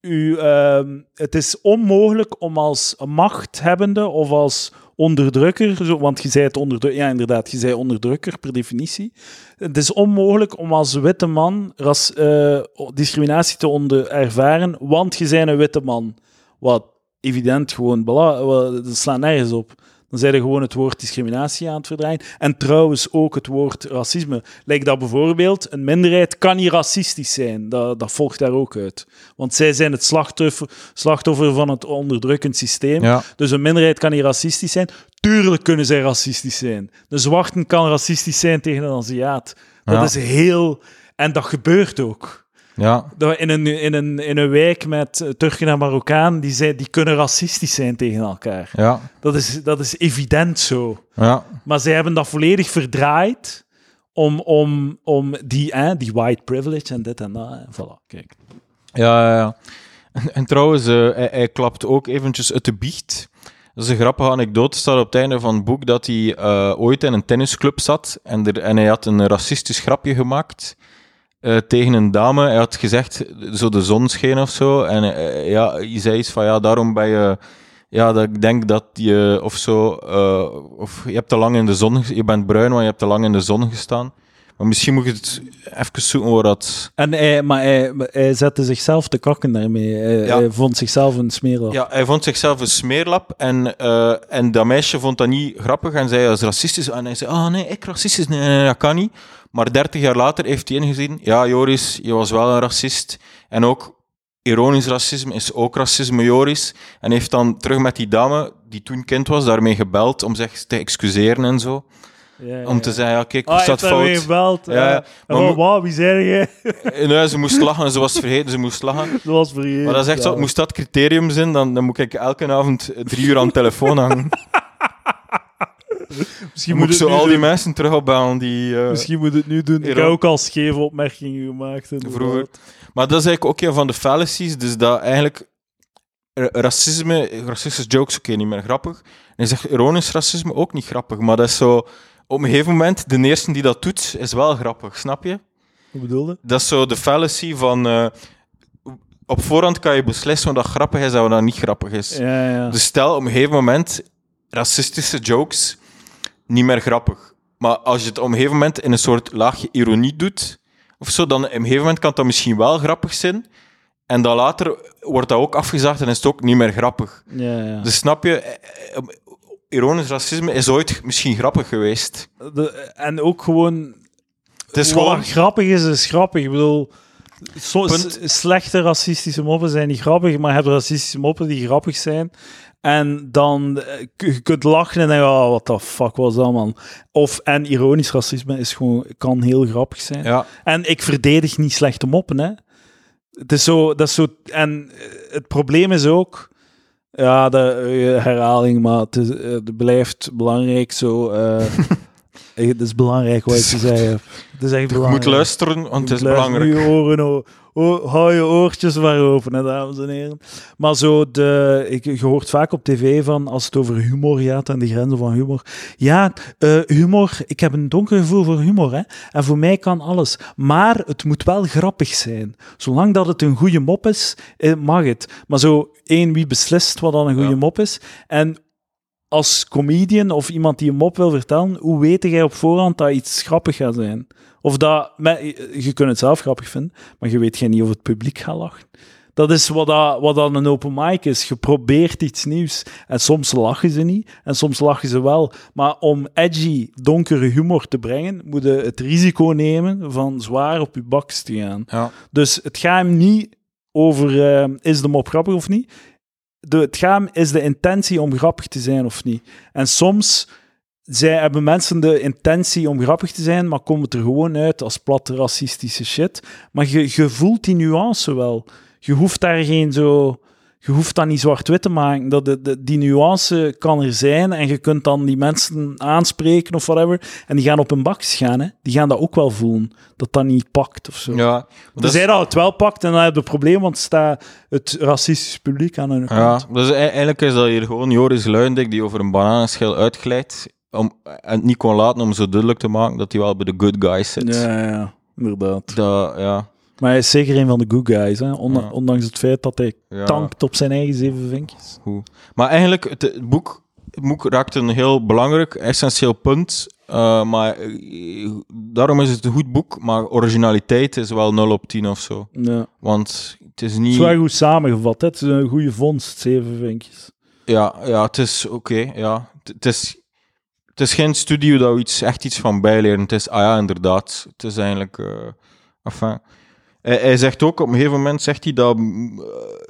A: u, ehm, het is onmogelijk om als machthebbende of als onderdrukker, zo, want je zei het onderdrukker, ja inderdaad, je zei onderdrukker per definitie. Het is onmogelijk om als witte man ras, eh, discriminatie te onder ervaren, want je bent een witte man. Wat evident gewoon, bela- wat- dat slaat nergens op. Dan zijn er gewoon het woord discriminatie aan het verdraaien. En trouwens ook het woord racisme. Lijkt dat bijvoorbeeld, een minderheid kan niet racistisch zijn. Dat, dat volgt daar ook uit. Want zij zijn het slachtoffer, slachtoffer van het onderdrukkend systeem.
B: Ja.
A: Dus een minderheid kan niet racistisch zijn. Tuurlijk kunnen zij racistisch zijn. De zwarte kan racistisch zijn tegen een Aziat. Dat
B: Ja.
A: is heel... En dat gebeurt ook.
B: Ja,
A: in een, in een, in een wijk met eh, Turken en Marokkaan, die, zijn, die kunnen racistisch zijn tegen elkaar.
B: ja,
A: Dat is, dat is evident zo.
B: ja.
A: Maar zij hebben dat volledig verdraaid om, om, om die, hè, die white privilege en dit en dat. En voilà, kijk.
B: Ja, ja, ja. En, en trouwens, eh, hij, hij klapt ook eventjes uit de biecht. Dat is een grappige anekdote. staat op het einde van het boek dat hij eh, ooit in een tennisclub zat en, er, en hij had een racistisch grapje gemaakt eh, tegen een dame. Hij had gezegd, zo de zon scheen of zo. En eh, ja, hij zei iets van, ja, daarom ben je... Ja, dat ik denk dat je, of zo, eh, of je hebt te lang in de zon, je bent bruin, maar je hebt te lang in de zon gestaan. Maar misschien moet je het even zoeken waar dat...
A: En hij, maar hij, hij zette zichzelf te kakken daarmee. Hij,
B: Ja.
A: hij vond zichzelf een smeerlap.
B: Ja, hij vond zichzelf een smeerlap en, en dat meisje vond dat niet grappig en zei dat is racistisch. En hij zei, ah nee, ik racistisch, nee, nee, nee, dat kan niet. Maar dertig jaar later heeft hij ingezien, ja Joris, je was wel een racist. En ook ironisch racisme is ook racisme, Joris. En heeft dan terug met die dame, die toen kind was, daarmee gebeld om zich te excuseren en zo.
A: Ja, ja,
B: Om te zeggen, ja kijk,
A: Ah,
B: hoe
A: hij
B: staat fout?
A: gebeld.
B: Ja,
A: Ja,
B: ja. Maar
A: wauw, wie zei?
B: En [laughs] ja, ze moest lachen, ze was vergeten, ze moest lachen. [laughs]
A: Dat was vergeten.
B: Maar dat is echt zo, moest dat criterium zijn, dan, dan moet ik elke avond drie uur aan de telefoon hangen. [laughs] [laughs]
A: Misschien
B: moet ik
A: het
B: zo
A: nu
B: al die mensen terug opbellen die... eh,
A: Misschien moet het nu doen. Ik heb ook al scheve opmerkingen gemaakt. inderdaad.
B: Vroeger. Maar dat is eigenlijk ook een van de fallacies. Dus dat eigenlijk ra- racisme, racistische jokes, oké, niet meer grappig. En zegt ironisch racisme ook niet grappig. Maar dat is zo... Op een gegeven moment, de eerste die dat doet, is wel grappig, snap je?
A: Wat bedoelde?
B: Dat is zo de fallacy van... eh, op voorhand kan je beslissen wat dat grappig is en wat dat niet grappig is.
A: Ja, ja.
B: Dus stel op een gegeven moment racistische jokes niet meer grappig. Maar als je het op een gegeven moment in een soort laagje ironie doet, of zo, dan op een gegeven moment kan dat misschien wel grappig zijn. En dan later wordt dat ook afgezaagd en is het ook niet meer grappig.
A: ja, ja.
B: Dus snap je, eh, ironisch racisme is ooit misschien grappig geweest.
A: De- en ook gewoon...
B: Het is gewoon...
A: grappig is, is grappig. Ik bedoel... Zo,
B: Punt.
A: s- slechte racistische moppen zijn niet grappig, maar je hebt racistische moppen die grappig zijn. En dan eh, je kunt lachen en denken, oh, what the fuck was dat, man? Of, en ironisch racisme is gewoon, kan heel grappig zijn.
B: Ja,
A: En ik verdedig niet slechte moppen, hè. Het is zo, dat is zo... En eh, het probleem is ook... Ja, de eh, herhaling, maar het, is, het blijft belangrijk zo... eh, [laughs] het is belangrijk wat je te zeggen hebt. Het is echt
B: je
A: belangrijk.
B: moet luisteren, want het is belangrijk.
A: Je oren, o- o- hou je oortjes maar open, hè, dames en heren. Maar zo, de, ik, je hoort vaak op tv van, als het over humor gaat en de grenzen van humor. Ja, eh, humor, ik heb een donker gevoel voor humor, hè. En voor mij kan alles. Maar het moet wel grappig zijn. Zolang dat het een goede mop is, eh, mag het. Maar zo, één, wie beslist wat dan een goede
B: Ja.
A: mop is? En als comedian of iemand die een mop wil vertellen, hoe weet jij op voorhand dat iets grappig gaat zijn? Of dat, met, je kunt het zelf grappig vinden, maar je weet geen niet of het publiek gaat lachen. Dat is wat, dat, wat dan een open mic is. Je probeert iets nieuws. En soms lachen ze niet, en soms lachen ze wel. Maar om edgy, donkere humor te brengen, moet je het risico nemen van zwaar op je baks te gaan.
B: Ja.
A: Dus het gaat hem niet over eh, is de mop grappig of niet. De, het gaat is de intentie om grappig te zijn of niet. En soms zij hebben mensen de intentie om grappig te zijn, maar komen het er gewoon uit als platte racistische shit. Maar je, je voelt die nuance wel. Je hoeft daar geen zo... Je hoeft dat niet zwart-wit te maken. Dat de, de- die nuance kan er zijn en je kunt dan die mensen aanspreken of whatever. En die gaan op hun bak gaan. Hè. Die gaan dat ook wel voelen. Dat dat niet pakt of zo.
B: Ja, is-
A: Tenzij dat het wel pakt en dan heb je een probleem, want staat het racistisch publiek aan hun
B: Ja,
A: kant.
B: dus e- eigenlijk is dat hier gewoon Joris Luindik die over een bananenschil uitglijdt om, en het niet kon laten om zo duidelijk te maken dat hij wel bij de good guys zit.
A: Ja, ja, inderdaad.
B: Dat, ja,
A: Maar hij is zeker een van de good guys, hè?
B: Ja.
A: ondanks het feit dat hij
B: ja,
A: tankt op zijn eigen zeven vinkjes.
B: goed. Maar eigenlijk, het, het boek, het boek raakt een heel belangrijk, essentieel punt. eh, maar eh, daarom is het een goed boek, maar originaliteit is wel 0 op 10 of zo.
A: Ja.
B: Want het is
A: Het
B: niet...
A: is wel goed samengevat, hè? Het is een goede vondst, zeven vinkjes.
B: Ja, ja, het is oké, ja. Het het is, het is geen studie dat we iets, echt iets van bijleren. Het is, ah ja, inderdaad. Het is eigenlijk... eh enfin, hij, hij zegt ook, op een gegeven moment zegt hij dat, eh,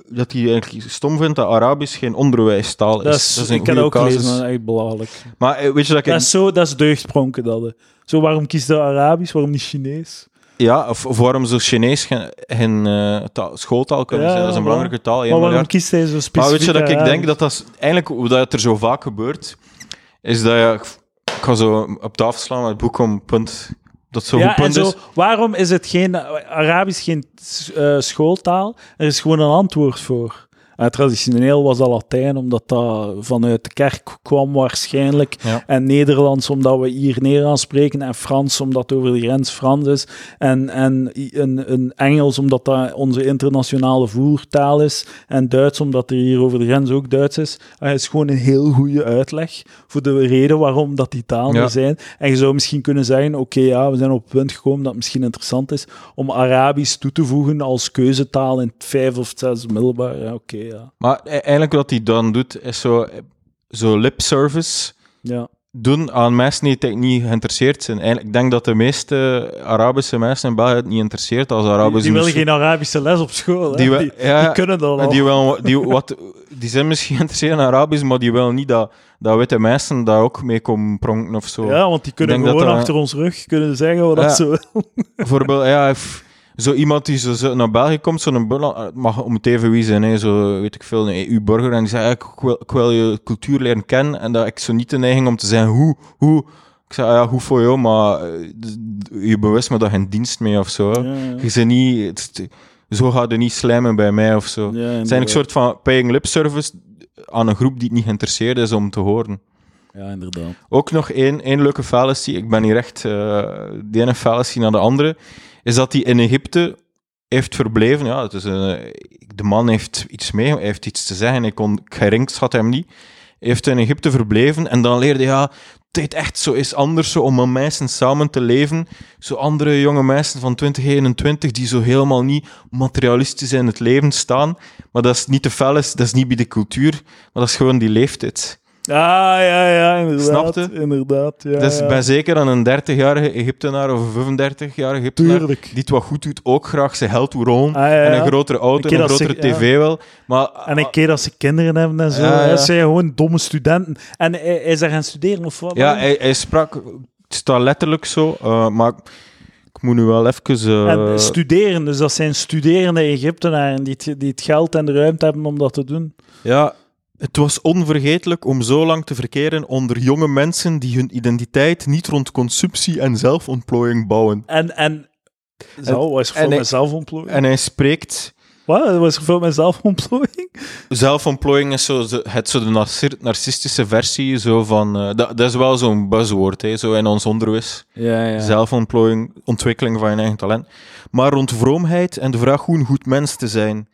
B: dat hij eigenlijk stom vindt dat Arabisch geen onderwijstaal is.
A: Dat is,
B: een
A: ik kan ook
B: casus.
A: lezen, dat is echt belachelijk.
B: Maar eh, weet je dat ik...
A: Dat is, zo, dat is deugdpronken, dat. Zo, waarom kiest je Arabisch, waarom niet Chinees?
B: Ja, of, of waarom zou Chinees geen, geen eh, taal- schooltaal kunnen
A: Ja,
B: zijn? Dat is een
A: maar-
B: belangrijke taal.
A: Maar waarom kiest hij zo specifiek
B: Maar weet je dat ik denk dat dat is, eigenlijk dat er zo vaak gebeurt, is dat je, ik ga zo op tafel slaan met het boek om punt, dat zo
A: ja, en zo,
B: is.
A: waarom is het geen Arabisch geen eh, schooltaal? Er is gewoon een antwoord voor. Eh, traditioneel was dat Latijn, omdat dat vanuit de kerk kwam waarschijnlijk.
B: Ja.
A: En Nederlands, omdat we hier Nederlands spreken. En Frans, omdat over de grens Frans is. En, en een, een Engels, omdat dat onze internationale voertaal is. En Duits, omdat er hier over de grens ook Duits is. Eh, Het is gewoon een heel goede uitleg voor de reden waarom dat die talen
B: Ja.
A: er zijn. En je zou misschien kunnen zeggen, oké, ja, we zijn op het punt gekomen dat het misschien interessant is om Arabisch toe te voegen als keuzetaal in het vijf of het zes middelbaar. Ja, oké, ja.
B: Maar e- eigenlijk wat hij dan doet, is zo, zo lip service
A: ja.
B: doen aan mensen die het niet geïnteresseerd zijn. Eigenlijk, ik denk dat de meeste Arabische mensen in België het niet interesseert als
A: Die,
B: Arabisch
A: die willen geen Arabische les op school.
B: Die
A: Die,
B: we-
A: die,
B: ja,
A: kunnen dat al.
B: Die, wel, die, [laughs] wat, die zijn misschien geïnteresseerd in Arabisch, maar die willen niet dat, dat witte mensen daar ook mee komen pronken of zo.
A: ja, want die kunnen
B: dat
A: gewoon
B: dat-
A: achter ons rug kunnen zeggen wat
B: Ja.
A: dat zo [laughs]
B: Bijvoorbeeld, ja, zo iemand die zo, zo naar België komt, zo'n buitenland- het mag om het even wie zijn, hè, zo weet ik veel, een EU-burger, en die zegt, ja, ik, wil, ik wil je cultuur leren kennen, en dat ik zo niet de neiging om te zeggen, hoe, hoe, ik zeg, ja, hoe voor jou, maar eh, je bewust me daar geen dienst mee of zo. hè.
A: Ja, ja.
B: Je niet, het zo gaat je niet slijmen bij mij of zo.
A: Ja,
B: Het
A: inderdaad.
B: een soort van paying lip service aan een groep die het niet geïnteresseerd is om te horen.
A: Ja, inderdaad.
B: Ook nog één, één leuke fallacy, ik ben hier echt uh, de ene fallacy naar de andere, is dat hij in Egypte heeft verbleven. Ja, het is een, de man heeft iets mee, hij heeft iets te zeggen, ik, kon, had hem niet. Hij heeft in Egypte verbleven en dan leerde hij, ja, het echt zo is anders zo om met mensen samen te leven. Zo andere jonge mensen van 2021 die zo helemaal niet materialistisch in het leven staan. Maar dat is niet te fel, dat is niet bij de cultuur, maar dat is gewoon die leeftijd.
A: Ah, ja, ja, inderdaad.
B: Snapte?
A: Inderdaad, ja.
B: Dus
A: ja.
B: bij zeker aan een 30-jarige Egyptenaar of een 35-jarige Egyptenaar,
A: Tuurlijk.
B: die het wat goed doet, ook graag zijn wil rollen.
A: Ah, ja.
B: En een grotere auto, en een
A: dat ze-
B: grotere tv wel. Maar
A: En een keer dat ze kinderen hebben en zo. Hè, zijn gewoon domme studenten. En hij, hij is daar gaan studeren of wat?
B: ja, hij, hij sprak, het staat letterlijk zo, eh, maar ik moet nu wel even... eh,
A: En studeren, dus dat zijn studerende Egyptenaren die het, die het geld en de ruimte hebben om dat te doen.
B: Ja, het was onvergetelijk om zo lang te verkeren onder jonge mensen die hun identiteit niet rond consumptie en zelfontplooiing bouwen.
A: En, en zo, was veel
B: hij-
A: met zelfontplooiing?
B: En hij spreekt...
A: Wat? Was er veel met zelfontplooiing?
B: Zelfontplooiing is zo, het, zo de narci- narcistische versie zo van... eh, dat, dat is wel zo'n buzzwoord, hè, zo in ons onderwijs.
A: Ja, ja.
B: Zelfontplooiing, ontwikkeling van je eigen talent. Maar rond vroomheid en de vraag hoe een goed mens te zijn.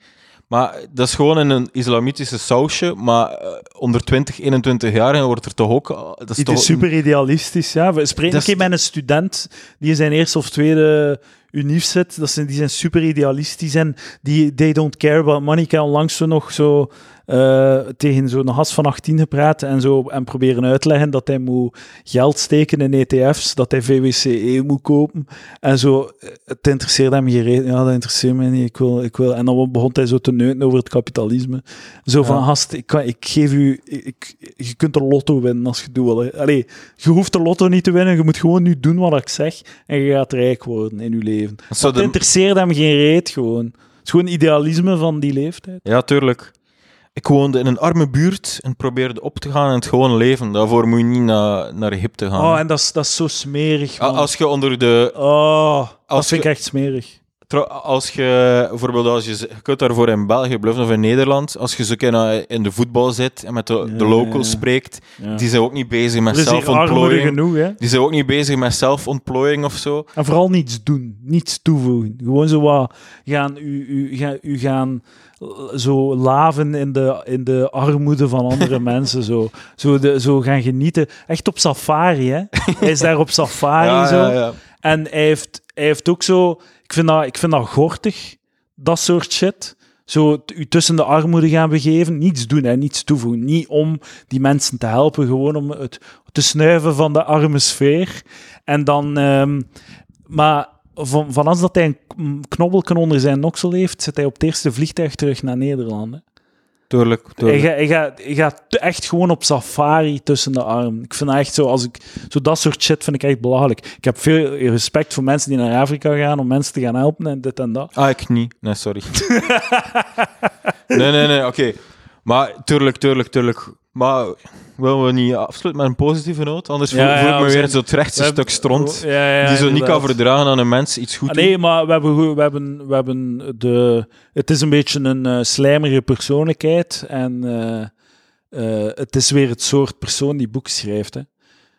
B: Maar dat is gewoon in een islamitische sausje, maar eh, onder 20, 21 jaar wordt er toch ook... eh, Dat is toch
A: is super idealistisch, ja. We spreken een keer met een student die in zijn eerste of tweede unief zit. Dat zijn, die zijn super idealistisch en die they don't care about money. Ik heb onlangs zo nog zo eh, tegen zo'n gast van 18 gepraat en, zo, en proberen uitleggen dat hij moet geld steken in ETF's, dat hij VWCE moet kopen. En zo, eh, het interesseert hem geen reet. Ja, dat interesseert mij niet. Ik wil, ik wil. En dan begon hij zo te neuten over het kapitalisme. Zo van,
B: Ja.
A: gast, ik, kan, ik geef u... Ik, je kunt de lotto winnen als je hè. Allee, je hoeft de lotto niet te winnen. Je moet gewoon nu doen wat ik zeg en je gaat rijk worden in je leven.
B: Dat
A: Het
B: de-
A: interesseert hem geen reet gewoon. Het is gewoon idealisme van die leeftijd.
B: Ja, tuurlijk. Ik woonde in een arme buurt en probeerde op te gaan in het gewone leven. Daarvoor moet je niet naar, naar Egypte gaan.
A: Oh, en dat is, dat is zo smerig, man.
B: Als je onder de...
A: Oh, dat
B: Als
A: vind ik echt smerig.
B: Als je bijvoorbeeld, als je, je kunt daarvoor in België of in Nederland, als je zo naar- in de voetbal zit en met de, de locals spreekt,
A: Ja.
B: die zijn ook niet bezig met zelfontplooiing.
A: genoeg, hè.
B: Die zijn ook niet bezig met zelfontplooiing of zo.
A: En vooral niets doen, niets toevoegen. Gewoon zo wat gaan, u, u, gaan, u gaan zo laven in de, in de armoede van andere [laughs] mensen. Zo, zo, de, zo gaan genieten. Echt op safari, hè. Hij is daar op safari [laughs]
B: ja,
A: zo.
B: ja.
A: En hij heeft, hij heeft ook zo... Ik vind, dat, ik vind dat gortig, dat soort shit. Zo u tussen de armoede gaan begeven. Niets doen, hè, niets toevoegen. Niet om die mensen te helpen, gewoon om het te snuiven van de arme sfeer. En dan... ehm, maar van, van als dat hij een knobbelken onder zijn noksel heeft, zit hij op het eerste vliegtuig terug naar Nederland. Hè.
B: Tuurlijk, tuurlijk.
A: gaat- hij, gaat, hij gaat echt gewoon op safari tussen de armen. Ik vind echt zo, als ik, zo dat soort shit vind ik echt belachelijk. Ik heb veel respect voor mensen die naar Afrika gaan om mensen te gaan helpen en dit en dat.
B: Ah, ik niet. Nee, sorry. [laughs] nee, nee, nee, oké. Maar tuurlijk, tuurlijk, tuurlijk. Maar willen we niet afsluiten met een positieve noot? Anders voel,
A: ja,
B: voel ik me
A: we
B: weer zo het rechtste
A: We
B: stuk stront.
A: Ja, ja,
B: die zo niet kan verdragen aan een mens iets goed
A: Ah, nee, maar we hebben, we hebben, we hebben de... Het is een beetje een eh, slijmerige persoonlijkheid en eh, eh, het is weer het soort persoon die boeken schrijft. Hè.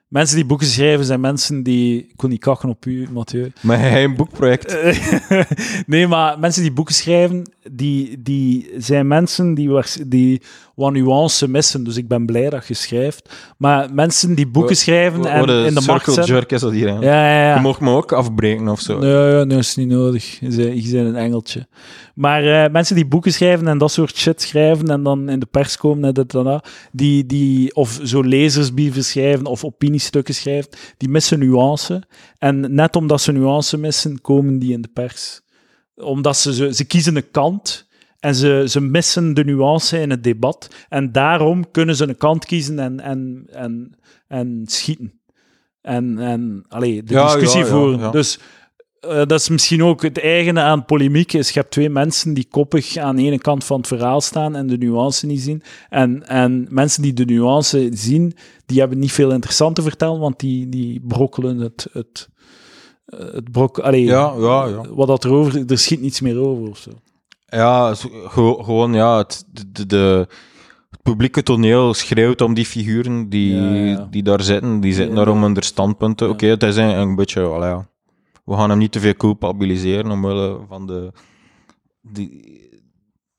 A: Mensen die boeken schrijven zijn mensen die... Ik wil niet kakken op u, Mathieu.
B: Maar hij een boekproject. [laughs]
A: Nee, maar mensen die boeken schrijven, die, die zijn mensen die, die wat nuance missen. Dus ik ben blij dat je schrijft. Maar mensen die boeken schrijven en in de zijn...
B: jerk is dat hier.
A: Ja, ja, ja.
B: Je mag me ook afbreken of zo.
A: Nee, ja, nee, is niet nodig. Je bent- je bent een engeltje. Maar eh, mensen die boeken schrijven en dat soort shit schrijven en dan in de pers komen en dit en dat, die, die, of zo lezersbrieven schrijven of opiniestukken schrijven, die missen nuance. En net omdat ze nuance missen, komen die in de pers. Omdat ze, ze, ze kiezen een kant en ze, ze missen de nuance in het debat. En daarom kunnen ze een kant kiezen en, en, en, en schieten. En, en allee, de
B: Ja,
A: discussie
B: ja,
A: voeren. Dus eh, dat is misschien ook het eigene aan polemiek. Is je hebt twee mensen die koppig aan de ene kant van het verhaal staan en de nuance niet zien. En, en mensen die de nuance zien, die hebben niet veel interessant te vertellen, want die, die brokkelen het. het eh, het brok, allee,
B: Ja, ja, ja.
A: Wat dat erover, er schiet niets meer over of zo.
B: Ja, gewoon, ja, het, de, het publieke toneel schreeuwt om die figuren die,
A: Ja, ja.
B: die daar zitten. Die zitten daar om hun standpunten. Oké, het is een, een beetje, ja. we gaan hem niet te veel culpabiliseren omwille van de... Die,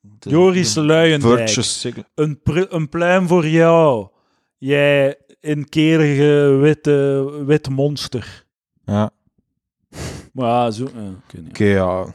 B: de
A: Joris
B: de
A: Luijendijk. Een, een pluim voor jou. Jij inkerige witte, wit monster.
B: Ja,
A: Maar zo... eh,
B: oké, ja.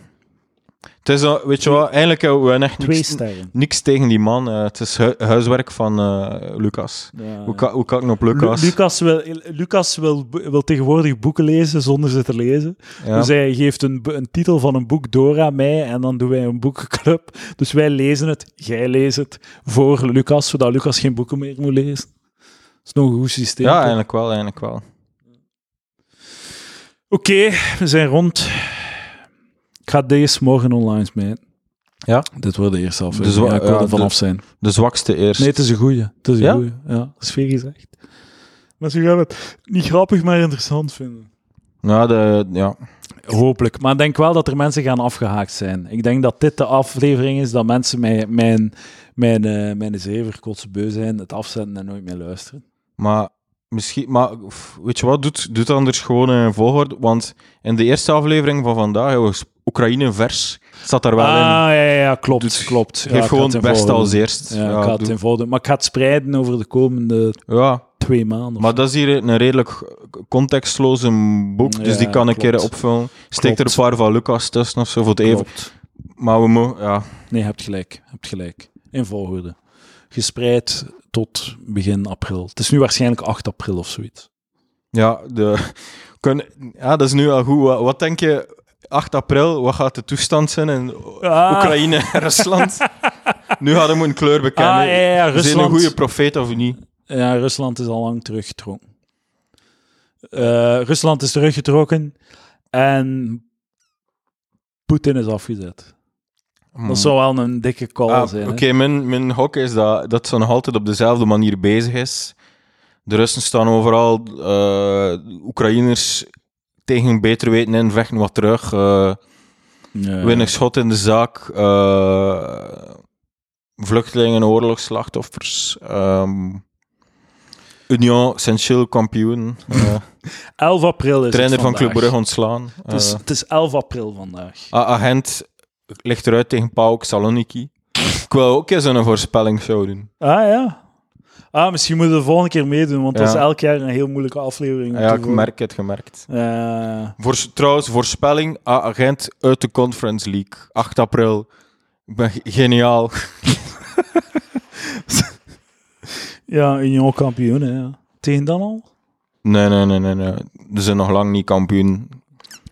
B: Het is, al- weet je wat, eigenlijk hebben we echt
A: Twee
B: niks,
A: sterren.
B: niks tegen die man. eh, het is hu- huiswerk van eh, Lucas.
A: Ja,
B: Hoe, ka- hoe kan ik op Lucas?
A: Lu- Lucas, wil, Lucas wil, wil tegenwoordig boeken lezen zonder ze te lezen.
B: ja.
A: Dus hij geeft een, een titel van een boek door aan mij en dan doen wij een boekenclub. Dus wij lezen het, jij leest het voor Lucas, zodat Lucas geen boeken meer moet lezen. Dat is nog een goed systeem.
B: ja,
A: toch?
B: eigenlijk wel, eigenlijk wel.
A: Oké, we zijn rond. Ik ga deze morgen online smijten.
B: Ja?
A: Dit wordt de eerste aflevering. ja, ik wil er vanaf
B: de-
A: zijn.
B: De zwakste eerst.
A: Nee, het is een goeie. Het is een
B: Ja?
A: goeie. Ja, dat is veel gezegd. Maar ze gaan het niet grappig, maar interessant vinden.
B: Ja, de, ja.
A: Hopelijk. Maar ik denk wel dat er mensen gaan afgehaakt zijn. Ik denk dat dit de aflevering is dat mensen mij, mijn, mijn, eh, mijn zever kotsbeu zijn, het afzetten en nooit meer luisteren.
B: Maar misschien, maar weet je wat, doet, doet anders gewoon een volgorde. Want in de eerste aflevering van vandaag, hebben we Oekraïne vers, staat daar wel
A: ah,
B: in.
A: ja, ja, ja, klopt.
B: Dus
A: klopt.
B: Geef gewoon het
A: volgorde.
B: als eerst.
A: Ja,
B: Ja,
A: ik ga het. Maar ik ga het spreiden over de komende
B: ja,
A: twee maanden.
B: maar dat is hier een redelijk contextloze boek, dus die kan ik een keer opvullen. Steek er een paar van Lucas tussen of zo, voor het even. Maar we mogen, ja.
A: Nee, je hebt gelijk. Je hebt gelijk. In volgorde. Gespreid tot begin april. Het is nu waarschijnlijk 8 april of zoiets.
B: Ja, de, kun, ja, dat is nu al goed. Wat, wat denk je, 8 april, wat gaat de toestand zijn in
A: Ah.
B: Oekraïne en [laughs] Rusland? nu hadden we een kleur bekennen.
A: Ah, ja, ja, ja,
B: Zijn een goede profeet of niet?
A: Ja, Rusland is al lang teruggetrokken. Eh, Rusland is teruggetrokken en Poetin is afgezet. Dat zou wel een dikke call
B: Hmm. Ah,
A: zijn.
B: Oké, mijn, mijn hok is dat, dat ze nog altijd op dezelfde manier bezig is. De Russen staan overal, eh Oekraïners tegen beter weten in, vechten wat terug.
A: Ja.
B: winnen schot in de zaak. eh vluchtelingen, oorlogsslachtoffers. ehm Union, Saint-Gilles kampioen. eh, [laughs]
A: 11 april is
B: trainer van Club. Brugge ontslaan.
A: Het is, het is 11 april vandaag.
B: Agent ligt eruit tegen PAOK Saloniki. Ik wil ook eens een voorspellingsshow doen.
A: Ah ja. Ah, misschien moeten we de volgende keer meedoen, want dat is elk jaar een heel moeilijke aflevering.
B: Ja, ik merk het, gemerkt.
A: Eh,
B: Voor, trouwens, voorspelling, agent uit de Conference League. 8 april. Ik ben ge- geniaal. [laughs]
A: Ja, Union kampioen, hè, ja. Tegen dan al?
B: Nee, nee, nee, nee. nee. Ze zijn nog lang niet kampioen.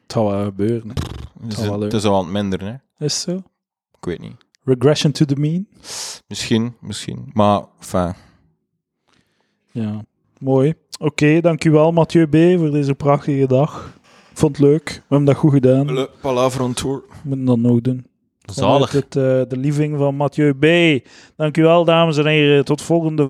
A: Het gaat wel gebeuren, hè.
B: Ze
A: wel
B: zijn-
A: leuk.
B: Het is al aan het minder, hè.
A: Is het zo?
B: Ik weet niet.
A: Regression to the mean?
B: Misschien, misschien. Maar, enfin,
A: Ja, mooi. Oké, dankjewel Mathieu B. voor deze prachtige dag. Ik vond het leuk. We hebben dat goed gedaan. We
B: Le Palaver on tour.
A: moeten dat nog doen.
B: Zalig.
A: Het, eh, de living van Mathieu B. Dankjewel, dames en heren. Tot volgende